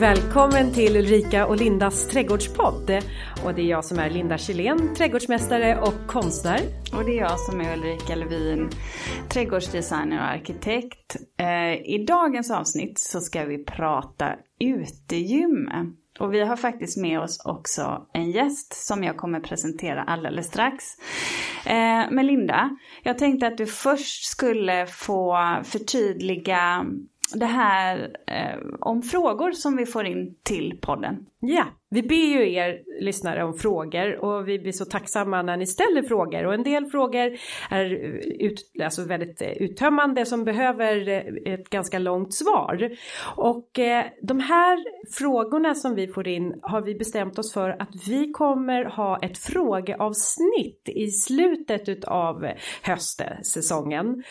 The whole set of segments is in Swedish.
Välkommen till Ulrika och Lindas trädgårdspodd. Och det är jag som är Linda Kjellén, trädgårdsmästare och konstnär. Och det är jag som är Ulrika Levin, trädgårdsdesigner och arkitekt. Eh, I dagens avsnitt så ska vi prata utegym. Och vi har faktiskt med oss också en gäst som jag kommer presentera alldeles strax. Eh, men Linda, jag tänkte att du först skulle få förtydliga det här eh, om frågor som vi får in till podden. Ja, vi ber ju er lyssnare om frågor och vi blir så tacksamma när ni ställer frågor och en del frågor är eh, ut, alltså väldigt eh, uttömmande som behöver eh, ett ganska långt svar. Och eh, de här frågorna som vi får in har vi bestämt oss för att vi kommer ha ett frågeavsnitt i slutet av höstsäsongen.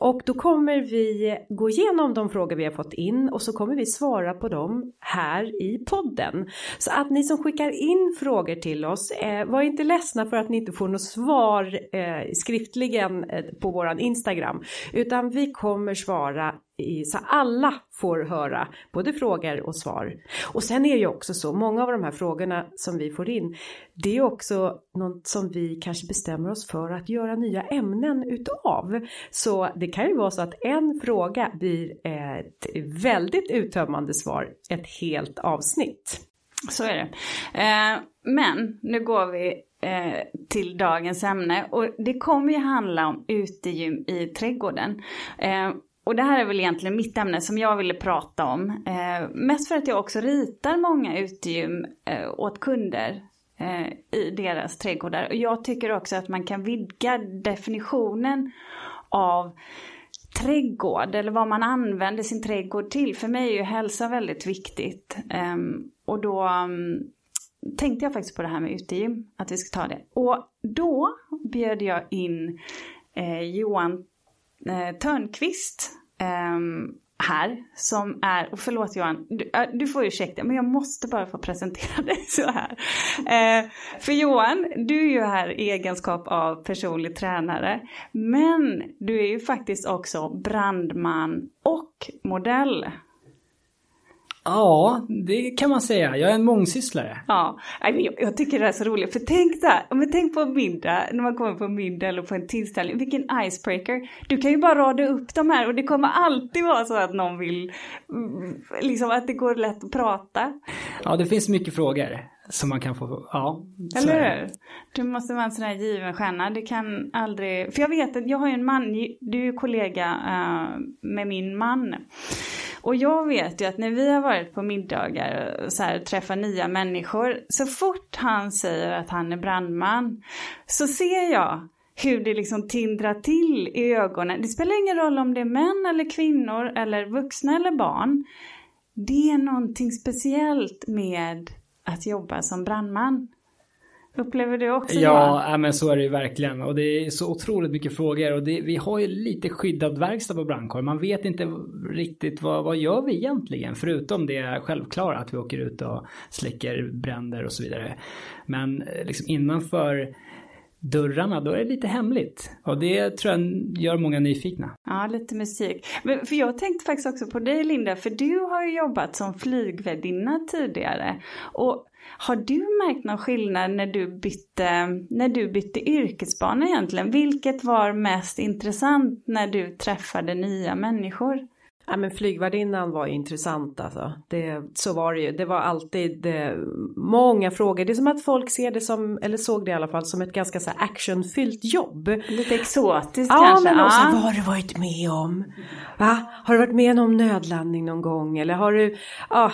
Och då kommer vi gå igenom de frågor vi har fått in och så kommer vi svara på dem här i podden. Så att ni som skickar in frågor till oss, eh, var inte ledsna för att ni inte får något svar eh, skriftligen eh, på våran Instagram, utan vi kommer svara i, så alla får höra både frågor och svar. Och sen är det ju också så, många av de här frågorna som vi får in, det är också något som vi kanske bestämmer oss för att göra nya ämnen utav. Så det kan ju vara så att en fråga blir ett väldigt uttömmande svar, ett helt avsnitt. Så är det. Eh, men nu går vi eh, till dagens ämne och det kommer ju handla om utegym i trädgården. Eh, och det här är väl egentligen mitt ämne som jag ville prata om. Eh, mest för att jag också ritar många utegym eh, åt kunder eh, i deras trädgårdar. Och jag tycker också att man kan vidga definitionen av trädgård eller vad man använder sin trädgård till. För mig är ju hälsa väldigt viktigt. Um, och då um, tänkte jag faktiskt på det här med utegym, att vi ska ta det. Och då bjöd jag in eh, Johan eh, Törnqvist um, här som är, och förlåt Johan, du, du får ursäkta men jag måste bara få presentera dig så här. Eh, för Johan, du är ju här i egenskap av personlig tränare men du är ju faktiskt också brandman och modell. Ja, det kan man säga. Jag är en mångsysslare. Ja, jag tycker det är så roligt. För tänk där, men tänk på middag, när man kommer på middag eller på en tillställning. Vilken icebreaker. Du kan ju bara rada upp de här och det kommer alltid vara så att någon vill, mm, liksom att det går lätt att prata. Ja, det finns mycket frågor som man kan få, ja. Eller hur? Du måste vara en sån här given stjärna. Det kan aldrig, för jag vet att jag har ju en man, du är ju kollega uh, med min man. Och jag vet ju att när vi har varit på middagar och så här, träffar nya människor, så fort han säger att han är brandman så ser jag hur det liksom tindrar till i ögonen. Det spelar ingen roll om det är män eller kvinnor eller vuxna eller barn. Det är någonting speciellt med att jobba som brandman. Upplever du också Ja, ja, men så är det ju verkligen. Och det är så otroligt mycket frågor. Och det, vi har ju lite skyddad verkstad på brandkår. Man vet inte riktigt vad, vad gör vi egentligen? Förutom det självklara att vi åker ut och släcker bränder och så vidare. Men eh, liksom innanför dörrarna, då är det lite hemligt. Och det tror jag gör många nyfikna. Ja, lite musik. Men för jag tänkte faktiskt också på dig Linda, för du har ju jobbat som flygvärdinna tidigare. Och har du märkt någon skillnad när du bytte, när du bytte yrkesbana egentligen? Vilket var mest intressant när du träffade nya människor? Ja men flygvärdinnan var intressant alltså. Det, så var det ju. Det var alltid det, många frågor. Det är som att folk ser det som, eller såg det i alla fall, som ett ganska så actionfyllt jobb. Lite exotiskt ja, kanske? Men också, ja, vad har du varit med om? Va? Har du varit med om nödlandning någon gång? Eller har du, ja,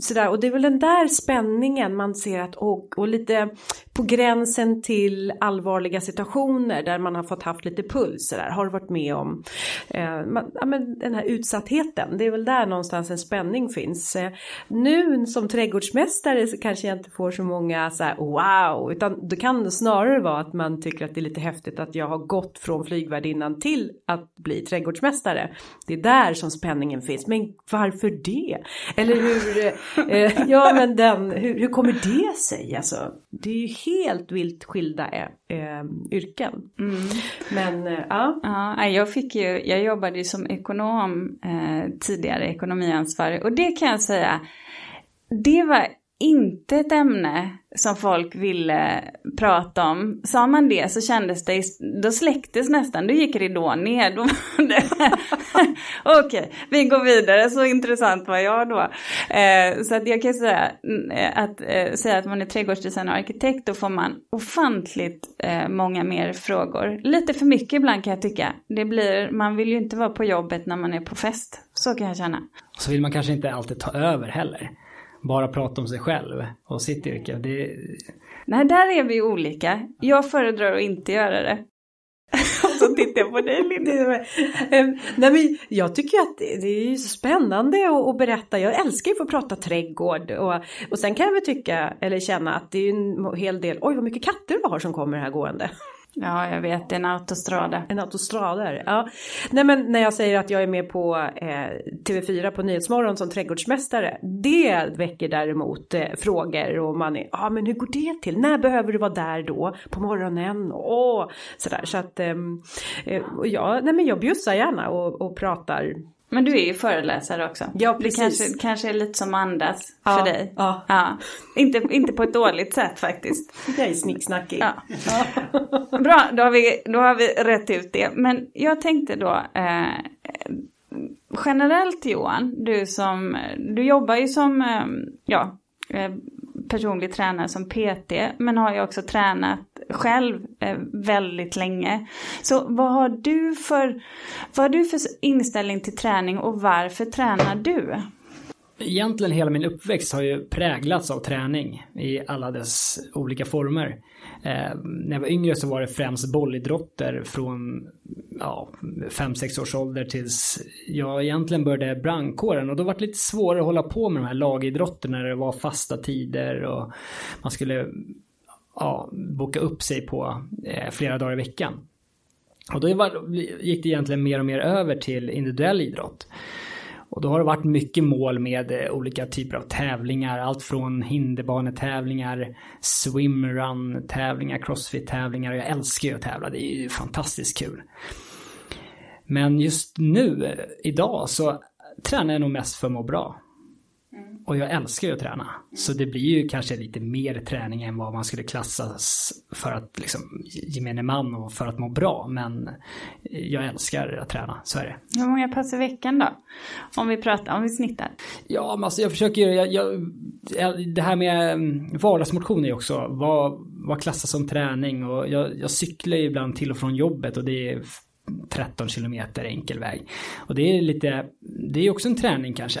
sådär. Och det är väl den där spänningen man ser att, och, och lite på gränsen till allvarliga situationer där man har fått haft lite puls sådär, har varit med om. Eh, man, ja, men den här utsattheten, det är väl där någonstans en spänning finns. Eh, nu som trädgårdsmästare så kanske jag inte får så många så här, wow, utan det kan snarare vara att man tycker att det är lite häftigt att jag har gått från flygvärdinnan till att bli trädgårdsmästare. Det är där som spänningen finns, men varför det? Eller hur, eh, ja men den, hur, hur kommer det sig? Alltså, det är ju helt vilt skilda eh, yrken. Mm. Men eh, ja. ja. Jag, fick ju, jag jobbade ju som ekonom eh, tidigare, ekonomiansvarig. Och det kan jag säga, det var inte ett ämne som folk ville prata om. Sa man det så kändes det, då släcktes nästan, då gick ridån ner. Okej, okay, vi går vidare, så intressant var jag då. Eh, så att jag kan säga mm, att eh, säga att man är trädgårdsdesigner och arkitekt, då får man ofantligt eh, många mer frågor. Lite för mycket ibland kan jag tycka. Det blir, man vill ju inte vara på jobbet när man är på fest. Så kan jag känna. Så vill man kanske inte alltid ta över heller bara prata om sig själv och sitt yrke. Det... Nej, där är vi olika. Jag föredrar att inte göra det. och så tittar jag på dig Linda. Ehm, nej men jag tycker att det är så spännande att, att berätta. Jag älskar ju att få prata trädgård och, och sen kan jag väl tycka eller känna att det är en hel del, oj vad mycket katter du har som kommer här gående. Ja, jag vet, det är en autostrada. En autostrada ja. Nej men när jag säger att jag är med på eh, TV4 på Nyhetsmorgon som trädgårdsmästare. Det väcker däremot eh, frågor och man är, ja ah, men hur går det till? När behöver du vara där då? På morgonen? Åh, sådär. Så att, ehm, eh, ja, nej men jag bjussar gärna och, och pratar men du är ju föreläsare också. Ja, precis. Det kanske, kanske är lite som andas ja, för dig. Ja. ja. Inte, inte på ett dåligt sätt faktiskt. Jag är snicksnackig. Ja. ja. Bra, då har, vi, då har vi rätt ut det. Men jag tänkte då, eh, generellt Johan, du som, du jobbar ju som, eh, ja, eh, personlig tränare som PT, men har ju också tränat själv eh, väldigt länge. Så vad har du för, vad har du för inställning till träning och varför tränar du? Egentligen hela min uppväxt har ju präglats av träning i alla dess olika former. Eh, när jag var yngre så var det främst bollidrotter från 5-6 års ålder tills jag egentligen började brandkåren och då var det lite svårare att hålla på med de här lagidrotterna när det var fasta tider och man skulle ja, boka upp sig på eh, flera dagar i veckan. Och då var, gick det egentligen mer och mer över till individuell idrott. Och då har det varit mycket mål med eh, olika typer av tävlingar. Allt från hinderbanetävlingar, swimrun tävlingar, crossfit tävlingar. Jag älskar ju att tävla, det är ju fantastiskt kul. Men just nu, eh, idag, så tränar jag nog mest för att må bra. Och jag älskar ju att träna. Så det blir ju kanske lite mer träning än vad man skulle klassas för att liksom gemene man och för att må bra. Men jag älskar att träna, så är det. Hur många pass i veckan då? Om vi pratar, om vi snittar. Ja, men alltså jag försöker jag, jag, det här med mm, vardagsmotion är också vad, vad klassas som träning och jag, jag cyklar ibland till och från jobbet och det är 13 kilometer enkel väg. Och det är lite, det är också en träning kanske.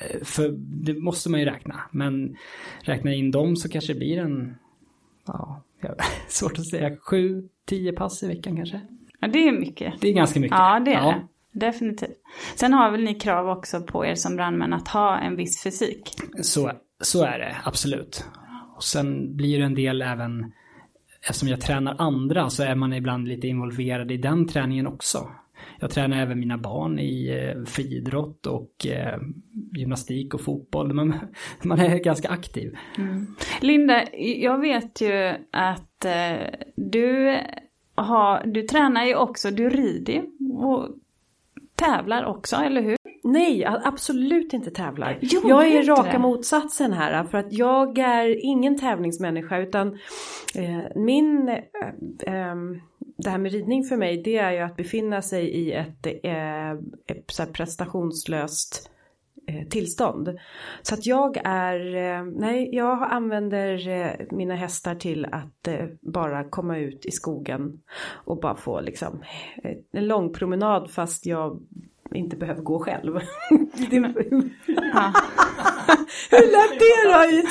Eh, för det måste man ju räkna. Men räkna in dem så kanske det blir en, ja, svårt att säga, sju, tio pass i veckan kanske. Ja, det är mycket. Det är ganska mycket. Ja, det är ja. det. Definitivt. Sen har väl ni krav också på er som brandmän att ha en viss fysik? Så, så är det, absolut. Och sen blir det en del även, eftersom jag tränar andra så är man ibland lite involverad i den träningen också. Jag tränar även mina barn i eh, friidrott och eh, gymnastik och fotboll. Man, man är ganska aktiv. Mm. Linda, jag vet ju att eh, du, har, du tränar ju också, du rider och tävlar också, eller hur? Nej, absolut inte tävlar. Jo, jag är raka det. motsatsen här för att jag är ingen tävlingsmänniska utan eh, min eh, eh, det här med ridning för mig det är ju att befinna sig i ett, eh, ett så prestationslöst eh, tillstånd. Så att jag är, eh, nej jag använder eh, mina hästar till att eh, bara komma ut i skogen och bara få liksom eh, en lång promenad fast jag inte behöver gå själv. Hur lät det då i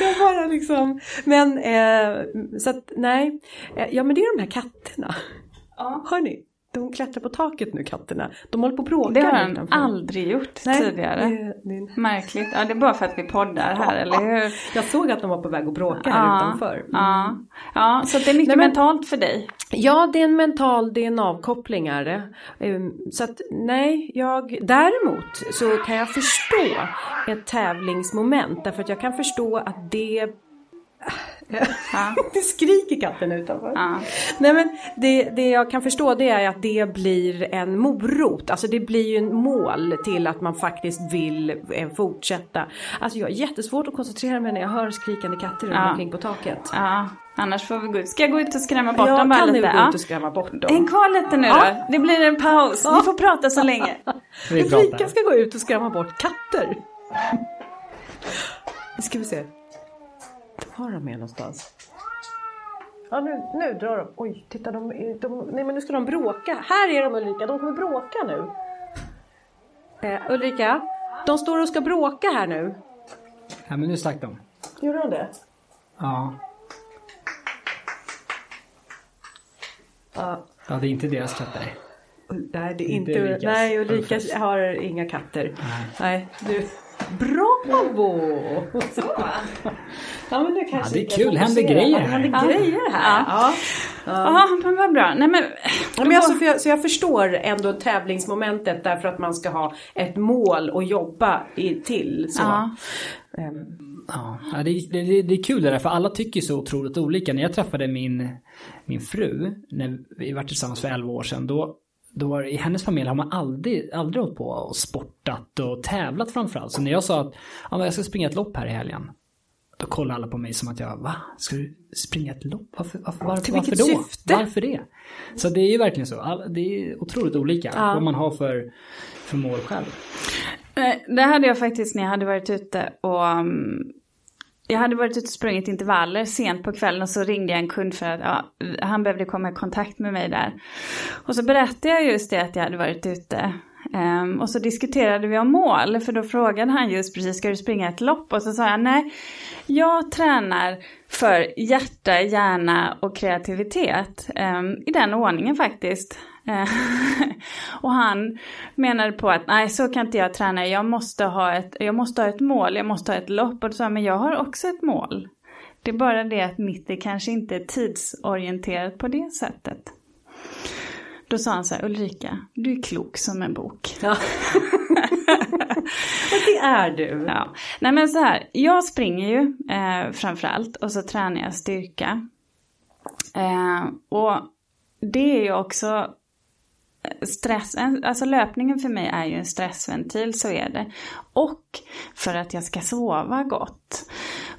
Jag bara liksom, men eh, så att nej, eh, ja men det är de här katterna. Ja. Hör ni? De klättrar på taket nu katterna. De håller på att bråka. Det har de aldrig gjort Nej, tidigare. Det, det... Märkligt. Ja det är bara för att vi poddar här eller hur? Jag såg att de var på väg att bråka här ja, utanför. Mm. Ja. ja, så det är mycket Nej, men, mentalt för dig. Ja det är en mental, det är en avkoppling är det. Ehm, så att nej, jag däremot så kan jag förstå ett tävlingsmoment därför att jag kan förstå att det Ja. det skriker katten utanför. Ja. Nej men det, det jag kan förstå det är att det blir en morot. Alltså det blir ju en mål till att man faktiskt vill eh, fortsätta. Alltså jag har jättesvårt att koncentrera mig när jag hör skrikande katter runt Ja. omkring på taket. ja, annars får vi gå ut. Ska jag gå ut och skrämma bort Jag dem bara kan nu lite? gå Ja. ut och skrämma bort dem. Häng kvar lite nu Ja. då. Det blir en paus. Ni får prata så länge. Vi Ulrika ska gå ut och skrämma bort katter. Nu ska vi se. Var de med någonstans? Ja nu, nu drar de. Oj, titta de, de, Nej men nu ska de bråka. Här är de Ulrika, de kommer bråka nu. Eh, Ulrika, de står och ska bråka här nu. Ja, men nu stack de. Gjorde de det? Ja. Ja. ja, det är inte deras katter. Nej, det är Inte inte... Ulrikas. nej, Ulrika har inga katter. Nej. Nej, du. Bravo! Ja, men nu kanske det är kul. Händer fokusera. grejer Ja, här. Det händer Ja. grejer här. Ja. Ja, men vad bra. Nej men... Ja, men alltså, jag, så jag förstår ändå tävlingsmomentet därför att man ska ha ett mål att jobba i, till. Så. Ja. Ehm, Ja, ja, det, det, det, det är kul det där för alla tycker så otroligt olika. När jag träffade min, min fru, när vi var tillsammans för 11 år sedan, då, då i hennes familj har man aldrig, aldrig hållit på och sportat och tävlat framförallt. Så när jag sa att ja, jag ska springa ett lopp här i helgen, då kollade alla på mig som att jag, va? Ska du springa ett lopp? Varför, varför, varför, Till varför vilket då? syfte? Varför det? Så det är ju verkligen så. Det är otroligt olika Ja. vad man har för, för mål själv. Eh, Det hade jag faktiskt när jag hade varit ute och um, jag hade varit ute och sprungit intervaller sent på kvällen och så ringde jag en kund för att ja, han behövde komma i kontakt med mig där. Och så berättade jag just det att jag hade varit ute. Um, och så diskuterade vi om mål, för då frågade han just precis, ska du springa ett lopp? Och så sa jag, nej, jag tränar för hjärta, hjärna och kreativitet. Um, I den ordningen faktiskt. Eh, och han menade på att nej så kan inte jag träna, jag måste ha ett, jag måste ha ett mål, jag måste ha ett lopp. Och då sa jag, men jag har också ett mål. Det är bara det att mitt är kanske inte är tidsorienterat på det sättet. Då sa han så här, Ulrika, du är klok som en bok. ja. Och det är du. Ja. Nej men så här, jag springer ju eh, framförallt och så tränar jag styrka. Eh, och det är ju också stressen, alltså löpningen för mig är ju en stressventil, så är det. Och för att jag ska sova gott.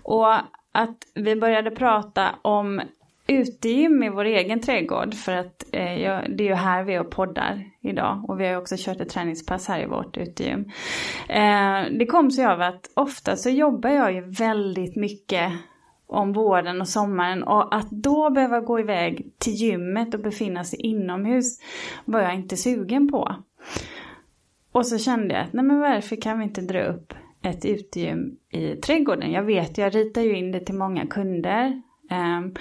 Och att vi började prata om utegym i vår egen trädgård för att eh, jag, det är ju här vi är och poddar idag och vi har ju också kört ett träningspass här i vårt utegym. Eh, det kom sig av att ofta så jobbar jag ju väldigt mycket om våren och sommaren och att då behöva gå iväg till gymmet och befinna sig inomhus var jag inte sugen på. Och så kände jag att nej men varför kan vi inte dra upp ett utegym i trädgården? Jag vet, jag ritar ju in det till många kunder. Um,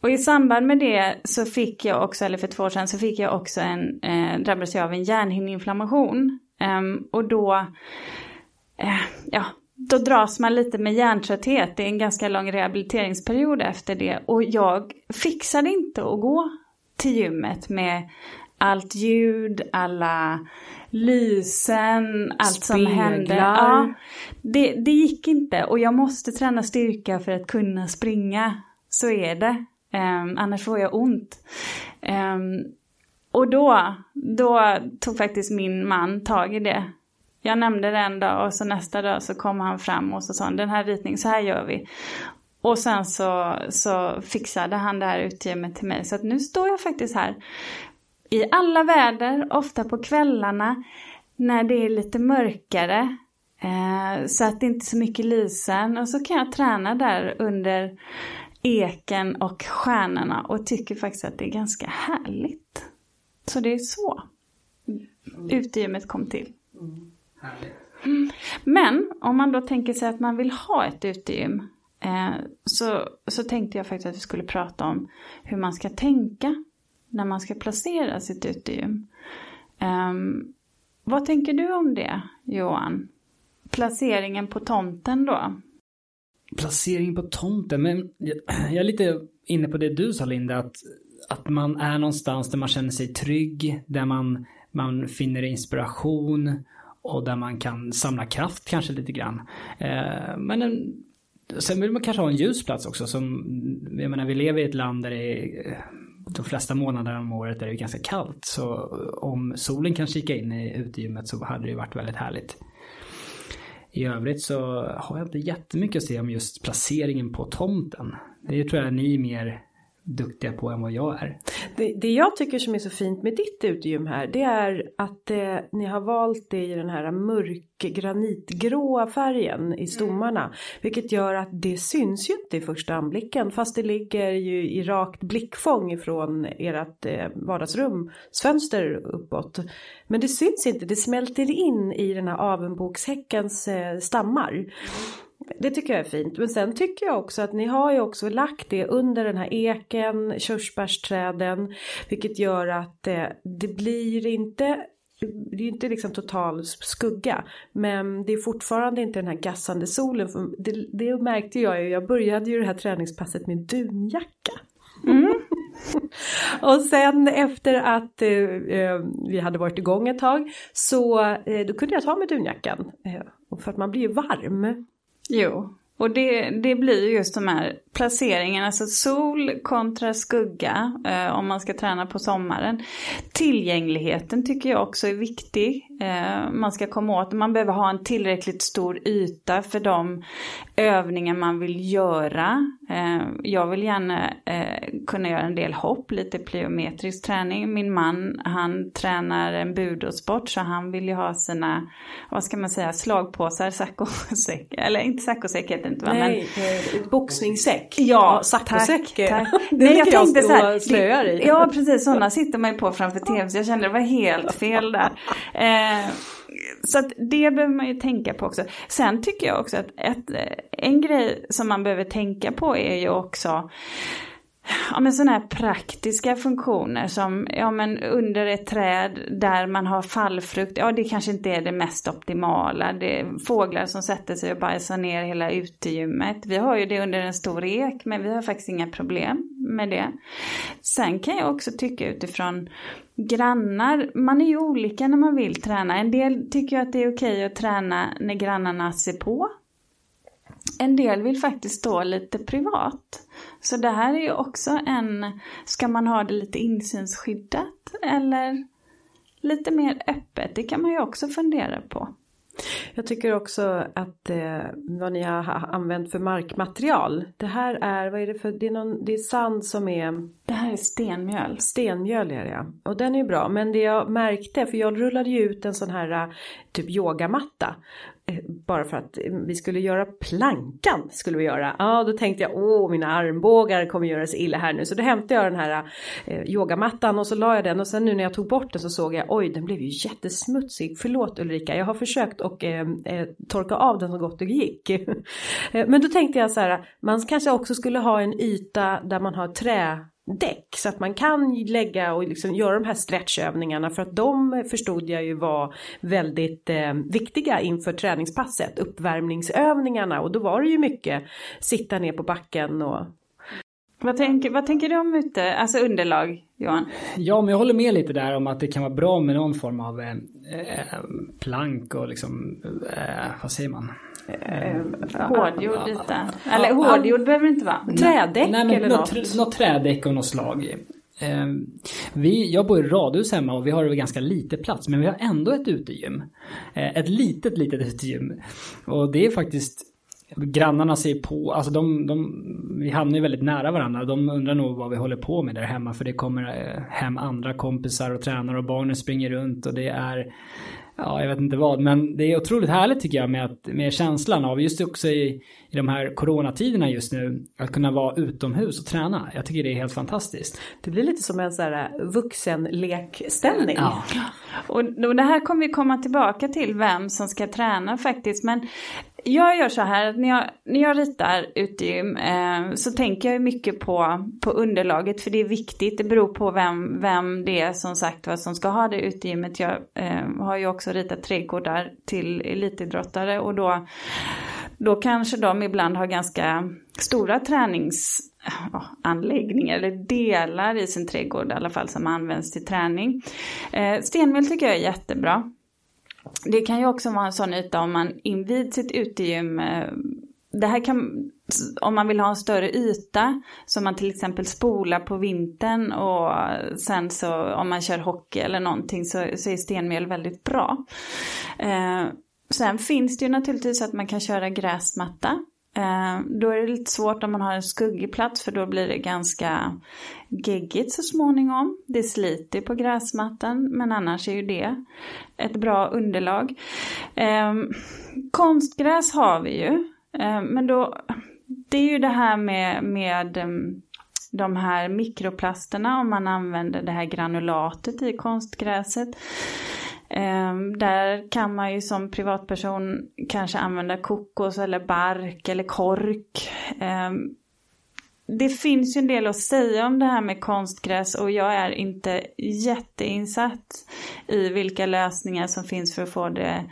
och i samband med det så fick jag också, eller för två år sedan, så fick jag också en, eh, drabbades jag av en hjärnhinneinflammation. Um, och då, eh, ja, då dras man lite med hjärntrötthet. Det är en ganska lång rehabiliteringsperiod efter det. Och jag fixade inte att gå till gymmet med allt ljud, alla lysen, allt som Speglar. hände. Ja, det, det gick inte och jag måste träna styrka för att kunna springa. Så är det. Ehm, annars får jag ont. Ehm, och då, då tog faktiskt min man tag i det. Jag nämnde det en dag och så nästa dag så kom han fram och så sa han den här ritningen, så här gör vi. Och sen så, så fixade han det här utegymmet till mig. Så att nu står jag faktiskt här i alla väder, ofta på kvällarna när det är lite mörkare. Eh, så att det inte är så mycket lysen. Och så kan jag träna där under eken och stjärnorna och tycker faktiskt att det är ganska härligt. Så det är så utegymmet kom till. Mm. Mm. Men om man då tänker sig att man vill ha ett utegym eh, så, så tänkte jag faktiskt att vi skulle prata om hur man ska tänka när man ska placera sitt utegym. Ehm, vad tänker du om det, Johan? Placeringen på tomten då? Placering på tomten, men jag, jag är lite inne på det du sa Linda, att, att man är någonstans där man känner sig trygg, där man, man finner inspiration och där man kan samla kraft kanske lite grann. Eh, men en sen vill man kanske ha en ljus plats också som, jag menar vi lever i ett land där det är eh, de flesta månader om året är det ganska kallt. Så om solen kan kika in i utegymmet så hade det varit väldigt härligt. I övrigt så har jag inte jättemycket att säga om just placeringen på tomten. Det tror jag ni är mer duktiga på än vad jag är. Det, det jag tycker som är så fint med ditt utegym här det är att eh, ni har valt det i den här mörk granitgråa färgen i stommarna. Mm. Vilket gör att det syns ju inte i första anblicken fast det ligger ju i rakt blickfång ifrån ert eh, vardagsrumsfönster uppåt. Men det syns inte, det smälter in i den här avenbokshäckens eh, stammar. Det tycker jag är fint. Men sen tycker jag också att ni har ju också lagt det under den här eken, körsbärsträden. Vilket gör att eh, det blir inte det är inte liksom total skugga. Men det är fortfarande inte den här gassande solen. Det, det märkte jag ju. Jag började ju det här träningspasset med dunjacka. Mm. och sen efter att eh, eh, vi hade varit igång ett tag så eh, då kunde jag ta med dunjackan. Eh, för att man blir ju varm. Jo, och det, det blir just de här Placeringen, alltså sol kontra skugga eh, om man ska träna på sommaren. Tillgängligheten tycker jag också är viktig. Eh, man ska komma åt, man behöver ha en tillräckligt stor yta för de övningar man vill göra. Eh, jag vill gärna eh, kunna göra en del hopp, lite plyometrisk träning. Min man, han tränar en budosport så han vill ju ha sina, vad ska man säga, slagpåsar, saccosäck, eller inte saccosäck heter det inte va? Nej, eh, Men, boxningssäck boxningssäck. Ja, saccosäck. Tack, tack. det Nej, jag tänkte så här, slöar i. Ja, precis, sådana sitter man ju på framför tv så jag kände det var helt fel där. Eh, så att det behöver man ju tänka på också. Sen tycker jag också att ett, en grej som man behöver tänka på är ju också ja, men sådana här praktiska funktioner som ja, men under ett träd där man har fallfrukt. Ja, det kanske inte är det mest optimala. Det är fåglar som sätter sig och bajsar ner hela utegymmet. Vi har ju det under en stor ek, men vi har faktiskt inga problem med det. Sen kan jag också tycka utifrån grannar, man är ju olika när man vill träna. En del tycker att det är okej att träna när grannarna ser på. En del vill faktiskt stå lite privat. Så det här är ju också en, ska man ha det lite insynsskyddat eller lite mer öppet? Det kan man ju också fundera på. Jag tycker också att eh, vad ni har använt för markmaterial. Det här är, vad är det för, det är, någon, det är sand som är Det här är stenmjöl. Stenmjöl är det ja. Och den är ju bra. Men det jag märkte, för jag rullade ju ut en sån här typ yogamatta. Eh, bara för att eh, vi skulle göra plankan skulle vi göra. Ja då tänkte jag åh mina armbågar kommer göra sig illa här nu. Så då hämtade jag den här eh, yogamattan och så la jag den och sen nu när jag tog bort den så såg jag oj den blev ju jättesmutsig. Förlåt Ulrika jag har försökt och eh, eh torka av den så gott det gick. Men då tänkte jag så här man kanske också skulle ha en yta där man har trä däck så att man kan lägga och liksom göra de här stretchövningarna för att de förstod jag ju var väldigt eh, viktiga inför träningspasset, uppvärmningsövningarna och då var det ju mycket sitta ner på backen och vad tänker, vad tänker du om ute, alltså underlag Johan? Ja, men jag håller med lite där om att det kan vara bra med någon form av eh, eh plank och liksom, eh, vad säger man? Eh, hårdgjord lite. Eller hårdgjord behöver det inte vara. Trädäck Nej, men eller något. Något, något trädäck och något slag. Eh, vi, jag bor i radhus hemma och vi har ganska lite plats men vi har ändå ett utegym. Eh, ett litet, litet utegym. Och det är faktiskt Grannarna ser på, alltså de, de, vi hamnar ju väldigt nära varandra. De undrar nog vad vi håller på med där hemma för det kommer eh, hem andra kompisar och tränar och barnen springer runt och det är ja, jag vet inte vad, men det är otroligt härligt tycker jag med, att, med känslan av just också i, i de här coronatiderna just nu, att kunna vara utomhus och träna. Jag tycker det är helt fantastiskt. Det blir lite som en sån här vuxenlekställning. Ja. Och, och det här kommer vi komma tillbaka till, vem som ska träna faktiskt, men jag gör så här att när jag, när jag ritar utegym eh, så tänker jag mycket på, på underlaget för det är viktigt. Det beror på vem, vem det är som sagt vad som ska ha det utegymmet. Jag eh, har ju också ritat trädgårdar till elitidrottare och då, då kanske de ibland har ganska stora träningsanläggningar eller delar i sin trädgård i alla fall som används till träning. Eh, stenmjöl tycker jag är jättebra. Det kan ju också vara en sån yta om man invid sitt utegym eh, det här kan, om man vill ha en större yta, som man till exempel spolar på vintern och sen så om man kör hockey eller någonting så, så är stenmjöl väldigt bra. Eh, sen finns det ju naturligtvis att man kan köra gräsmatta. Eh, då är det lite svårt om man har en skuggig plats för då blir det ganska geggigt så småningom. Det sliter på gräsmattan men annars är ju det ett bra underlag. Eh, konstgräs har vi ju. Eh, men då, det är ju det här med, med de här mikroplasterna om man använder det här granulatet i konstgräset. Um, där kan man ju som privatperson kanske använda kokos eller bark eller kork. Um, det finns ju en del att säga om det här med konstgräs och jag är inte jätteinsatt i vilka lösningar som finns för att få det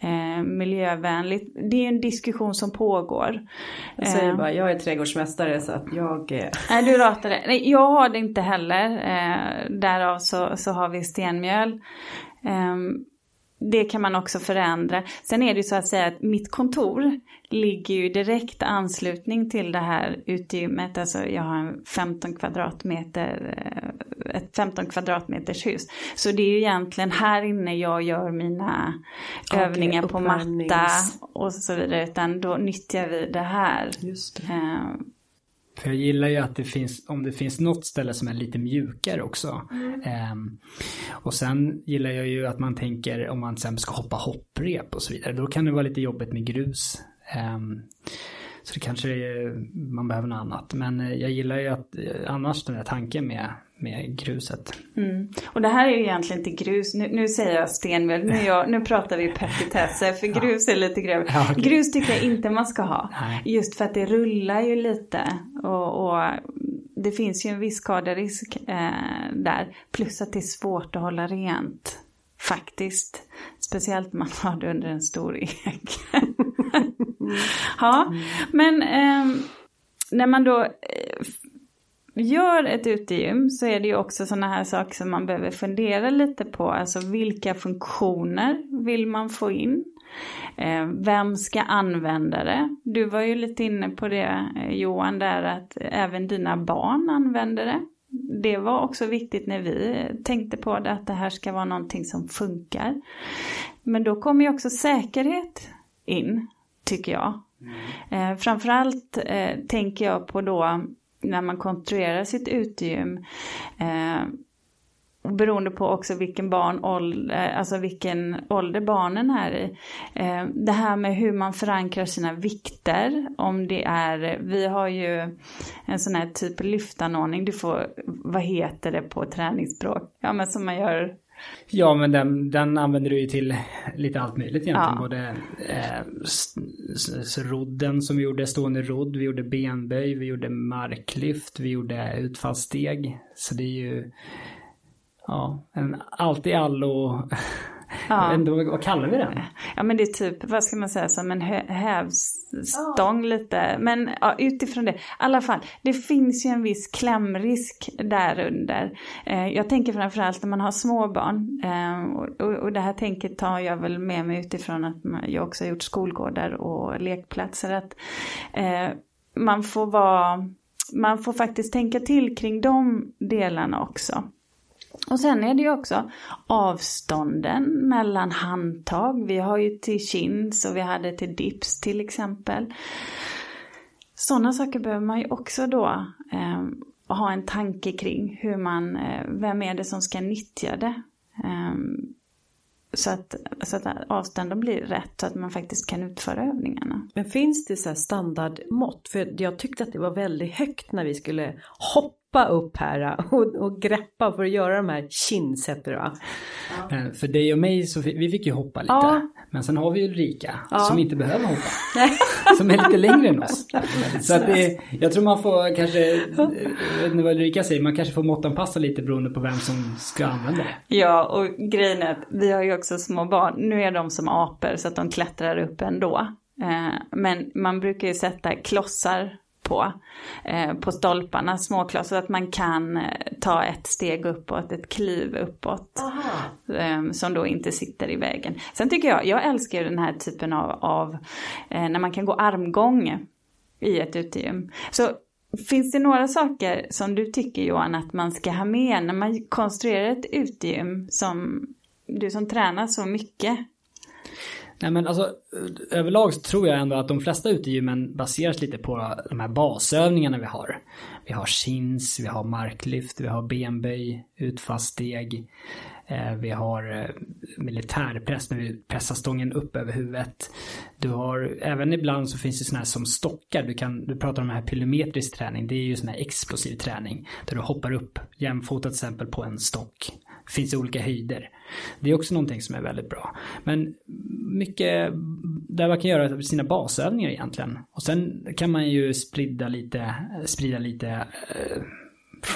eh, miljövänligt. Det är en diskussion som pågår. Jag säger eh, bara, jag är trädgårdsmästare så att jag... Eh... Nej, du ratar det. Nej, jag har det inte heller. Eh, därav så, så har vi stenmjöl. Um, det kan man också förändra. Sen är det ju så att säga att mitt kontor ligger ju direkt anslutning till det här utegymmet. Alltså jag har en 15 kvadratmeter, eh, ett 15 kvadratmeters hus. Så det är ju egentligen här inne jag gör mina okay, övningar på matta och så vidare. Utan då nyttjar vi det här. Just det. För jag gillar ju att det finns, om det finns något ställe som är lite mjukare också. Mm. Um, och sen gillar jag ju att man tänker om man sen ska hoppa hopprep och så vidare. Då kan det vara lite jobbigt med grus. Um, så det kanske är, man behöver något annat. Men eh, jag gillar ju att eh, annars den där tanken med med gruset. Mm. Och det här är ju egentligen inte grus, nu, nu säger jag stenmjöl, nu, jag, nu pratar vi petitesser för grus är lite grövre. Ja, okay. Grus tycker jag inte man ska ha. Nej. Just för att det rullar ju lite och, och det finns ju en viss skaderisk eh, där. Plus att det är svårt att hålla rent. Faktiskt. Speciellt om man har det under en stor ek. ja, mm. men eh, när man då eh, gör ett utegym så är det ju också sådana här saker som man behöver fundera lite på. Alltså vilka funktioner vill man få in? Eh, vem ska använda det? Du var ju lite inne på det eh, Johan där att även dina barn använder det. Det var också viktigt när vi tänkte på det att det här ska vara någonting som funkar. Men då kommer ju också säkerhet in, tycker jag. Mm. Eh, framförallt eh, tänker jag på då när man konstruerar sitt utegym eh, beroende på också vilken barn, ålder, eh, alltså vilken ålder barnen är i. Eh, det här med hur man förankrar sina vikter, om det är, vi har ju en sån här typ lyftanordning, du får, vad heter det på träningsspråk? Ja men som man gör Ja, men den, den använder du ju till lite allt möjligt egentligen. Ja. Både eh, rodden som vi gjorde, stående rodd, vi gjorde benböj, vi gjorde marklyft, vi gjorde utfallssteg. Så det är ju ja, en allt i allo Ja. Ändå, vad kallar vi den? Ja men det är typ, vad ska man säga, som en hävstång ja. lite. Men ja, utifrån det, i alla fall, det finns ju en viss klämrisk där under. Eh, jag tänker framförallt när man har småbarn. Eh, och, och det här tänket tar jag väl med mig utifrån att jag också har gjort skolgårdar och lekplatser. Att eh, man får vara, man får faktiskt tänka till kring de delarna också. Och sen är det ju också avstånden mellan handtag. Vi har ju till chins och vi hade till dips till exempel. Sådana saker behöver man ju också då eh, ha en tanke kring. Hur man, eh, vem är det som ska nyttja det? Eh, så att, så att avstånden blir rätt så att man faktiskt kan utföra övningarna. Men finns det så standardmått? För jag tyckte att det var väldigt högt när vi skulle hoppa upp här och, och greppa för att göra de här kinsetter va? Ja. Eh, för dig och mig så vi fick ju hoppa lite. Ja. Men sen har vi Ulrika ja. som inte behöver hoppa. som är lite längre än oss. Så att det, jag tror man får kanske, jag vet inte vad Ulrika säger, man kanske får måttanpassa lite beroende på vem som ska använda det. Ja och grejen är att vi har ju också små barn. Nu är de som apor så att de klättrar upp ändå. Eh, men man brukar ju sätta klossar på, eh, på stolparna, småklas, så att man kan eh, ta ett steg uppåt, ett kliv uppåt. Eh, som då inte sitter i vägen. Sen tycker jag, jag älskar den här typen av, av eh, när man kan gå armgång i ett utegym. Så Finns det några saker som du tycker Johan att man ska ha med när man konstruerar ett utegym som du som tränar så mycket? Nej men alltså överlag så tror jag ändå att de flesta utegymmen baseras lite på de här basövningarna vi har. Vi har chins, vi har marklyft, vi har benböj, utfallssteg. Eh, vi har eh, militärpress när vi pressar stången upp över huvudet. Du har, även ibland så finns det sådana här som stockar. Du, kan, du pratar om den här pylometrisk träning. Det är ju sån här explosiv träning. Där du hoppar upp jämfota till exempel på en stock. Finns olika höjder. Det är också någonting som är väldigt bra. Men mycket där man kan göra sina basövningar egentligen. Och sen kan man ju sprida lite, sprida lite eh,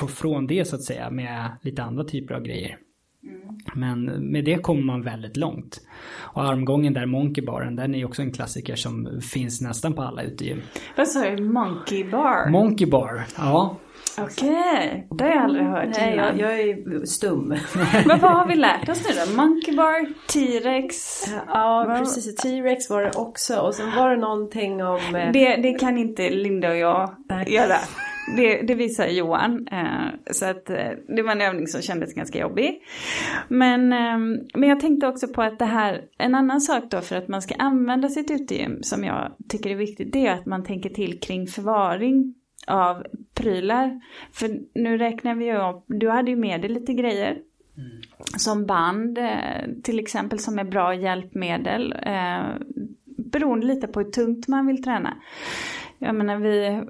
från det så att säga med lite andra typer av grejer. Men med det kommer man väldigt långt. Och armgången där, Monkey Baren, den är också en klassiker som finns nästan på alla utegym. Vad sa du? Monkey Bar? Monkey Bar, ja. Okej, okay. det har jag aldrig hört Nej, jag, jag, är stum. Men vad har vi lärt oss nu då? Monkey Bar, T-Rex? Ja, var... precis. T-Rex var det också. Och sen var det någonting om... Eh, det, det kan inte Linda och jag göra. Det, det visar Johan. Eh, så att eh, det var en övning som kändes ganska jobbig. Men, eh, men jag tänkte också på att det här, en annan sak då för att man ska använda sitt utegym som jag tycker är viktigt, det är att man tänker till kring förvaring av prylar. För nu räknar vi ju upp, du hade ju med dig lite grejer. Mm. Som band till exempel som är bra hjälpmedel. Beroende lite på hur tungt man vill träna. Jag menar vi,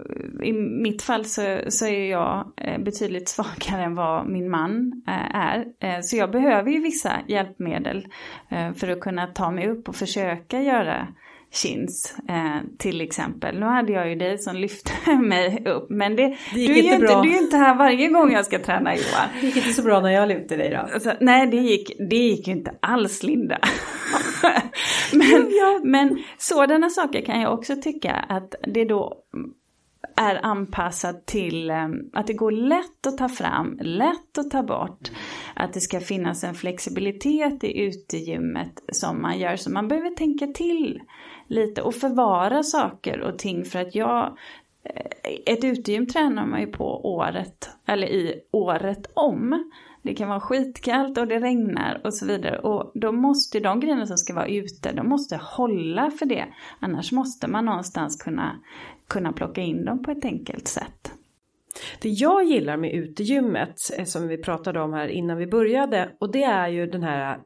i mitt fall så, så är jag eh, betydligt svagare än vad min man eh, är. Eh, så jag behöver ju vissa hjälpmedel för att kunna ta mig upp och försöka göra chins eh, till exempel. Nu hade jag ju dig som lyfte mig upp men det, det du, är ju inte, bra. du är inte här varje gång jag ska träna Johan. Det gick inte så bra när jag lyfte dig då. Alltså, nej det gick, det gick ju inte alls Linda. men, men sådana saker kan jag också tycka att det då är anpassat till um, att det går lätt att ta fram, lätt att ta bort. Att det ska finnas en flexibilitet i utegymmet som man gör. Så man behöver tänka till lite och förvara saker och ting för att jag eh, ett utegym tränar man ju på året, eller i året om. Det kan vara skitkallt och det regnar och så vidare. Och då måste de grejerna som ska vara ute, de måste hålla för det. Annars måste man någonstans kunna, kunna plocka in dem på ett enkelt sätt. Det jag gillar med utegymmet, eh, som vi pratade om här innan vi började, och det är ju den här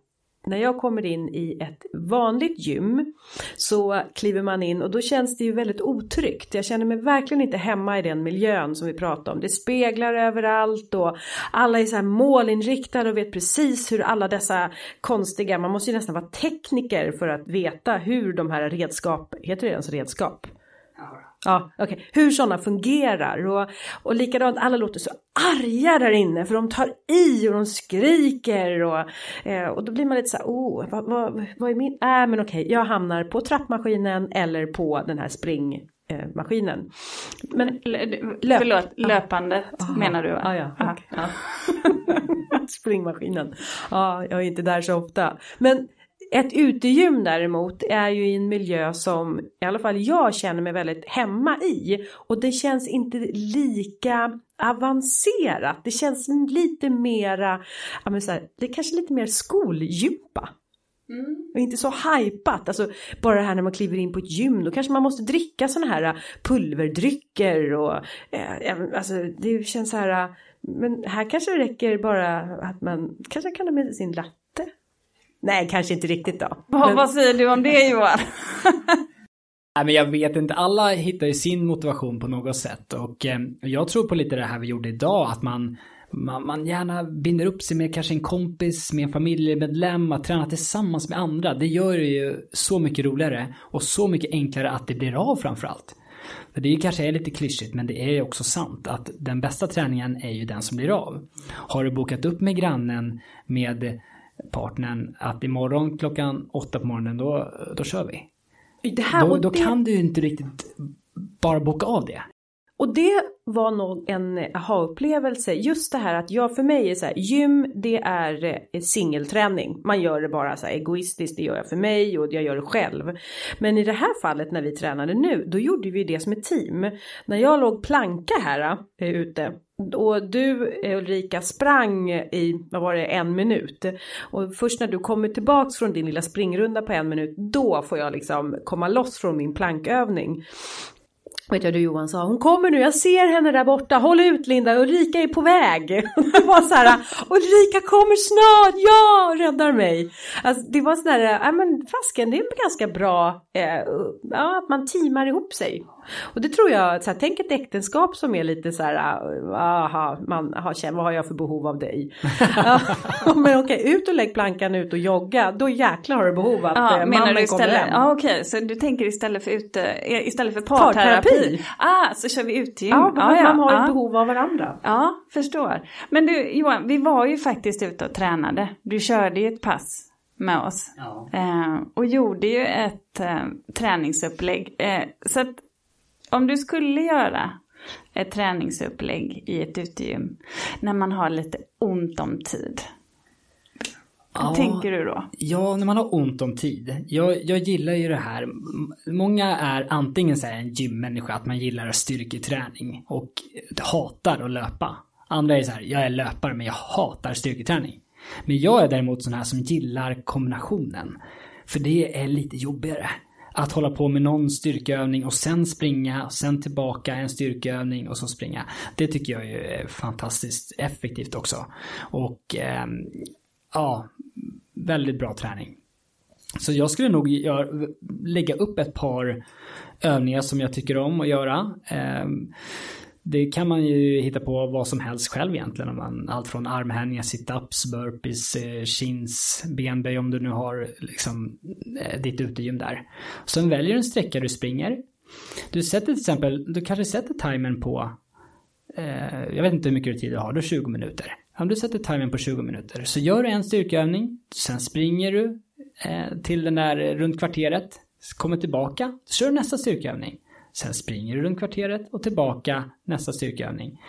när jag kommer in i ett vanligt gym så kliver man in och då känns det ju väldigt otryggt. Jag känner mig verkligen inte hemma i den miljön som vi pratade om. Det speglar överallt och alla är så här målinriktade och vet precis hur alla dessa konstiga, man måste ju nästan vara tekniker för att veta hur de här redskap, heter det ens redskap? Ja, okej. Okay. Hur sådana fungerar och, och likadant, alla låter så arga där inne för de tar i och de skriker och, eh, och då blir man lite så här, oh, vad, vad, vad är min, äh men okej, okay, jag hamnar på trappmaskinen eller på den här springmaskinen. Men löp, Förlåt, löpande aha, menar du? Va? Ah, ja, okay. ja. Springmaskinen. Ja, jag är inte där så ofta. Men ett utegym däremot är ju i en miljö som i alla fall jag känner mig väldigt hemma i. Och det känns inte lika avancerat. Det känns lite mera, ja men så här, det är kanske lite mer skolgympa. Mm. Och inte så hypat, alltså bara det här när man kliver in på ett gym då kanske man måste dricka sådana här pulverdrycker och eh, alltså det känns så här men här kanske det räcker bara att man kanske kan ha med sin latte Nej, kanske inte riktigt då. Men... Vad säger du om det Johan? Nej, men jag vet inte, alla hittar ju sin motivation på något sätt och eh, jag tror på lite det här vi gjorde idag, att man, man, man gärna binder upp sig med kanske en kompis, med en familjemedlem, att träna tillsammans med andra. Det gör det ju så mycket roligare och så mycket enklare att det blir av framförallt. För det kanske är lite klyschigt men det är ju också sant att den bästa träningen är ju den som blir av. Har du bokat upp med grannen med partnern att imorgon klockan åtta på morgonen då, då kör vi. Det här, då, då det... kan du inte riktigt bara boka av det och det var nog en aha-upplevelse. Just det här att jag för mig är så här, gym det är eh, singelträning. Man gör det bara så här egoistiskt, det gör jag för mig och jag gör det själv. Men i det här fallet när vi tränade nu, då gjorde vi det som ett team. När jag låg planka här äh, ute och du eh, Ulrika sprang i, vad var det, en minut. Och först när du kommer tillbaks från din lilla springrunda på en minut, då får jag liksom komma loss från min plankövning. Vet jag du Johan sa, hon kommer nu, jag ser henne där borta, håll ut Linda, Ulrika är på väg. Det var så här, Ulrika kommer snart, ja, räddar mig. Alltså, det var så där, ja men fasken, det är ganska bra, eh, ja, att man teamar ihop sig. Och det tror jag, så här, tänk ett äktenskap som är lite så här, aha, man, aha, vad har jag för behov av dig? men okej, ut och lägg plankan ut och jogga, då jäklar har du behov att ja, eh, mannen du istället, kommer hem. Ja okej, så du tänker istället för, ute, eh, istället för parterapi? Parterapi. Ah, så kör vi utegym. Ja, ah, ja, man har ah. ett behov av varandra. Ja, förstår. Men du Johan, vi var ju faktiskt ute och tränade. Du körde ju ett pass med oss. Ja. Eh, och gjorde ju ett eh, träningsupplägg. Eh, så att om du skulle göra ett träningsupplägg i ett utegym när man har lite ont om tid. Vad ja, tänker du då? Ja, när man har ont om tid. Jag, jag gillar ju det här. Många är antingen så en gymmänniska, att man gillar styrketräning och hatar att löpa. Andra är så här, jag är löpare men jag hatar styrketräning. Men jag är däremot sån här som gillar kombinationen. För det är lite jobbigare att hålla på med någon styrkeövning och sen springa och sen tillbaka en styrkeövning och så springa. Det tycker jag är fantastiskt effektivt också. Och eh, ja, väldigt bra träning. Så jag skulle nog gör, lägga upp ett par övningar som jag tycker om att göra. Ehm, det kan man ju hitta på vad som helst själv egentligen. Om man, allt från armhävningar, situps, burpees, eh, chins, benböj om du nu har liksom, eh, ditt utegym där. Sen väljer du en sträcka du springer. Du sätter till exempel, du kanske sätter timern på, eh, jag vet inte hur mycket tid du har, du har 20 minuter. Om du sätter timern på 20 minuter så gör du en styrkeövning, sen springer du eh, till den där eh, runt kvarteret, kommer tillbaka, så kör du nästa styrkeövning. Sen springer du runt kvarteret och tillbaka nästa styrkeövning.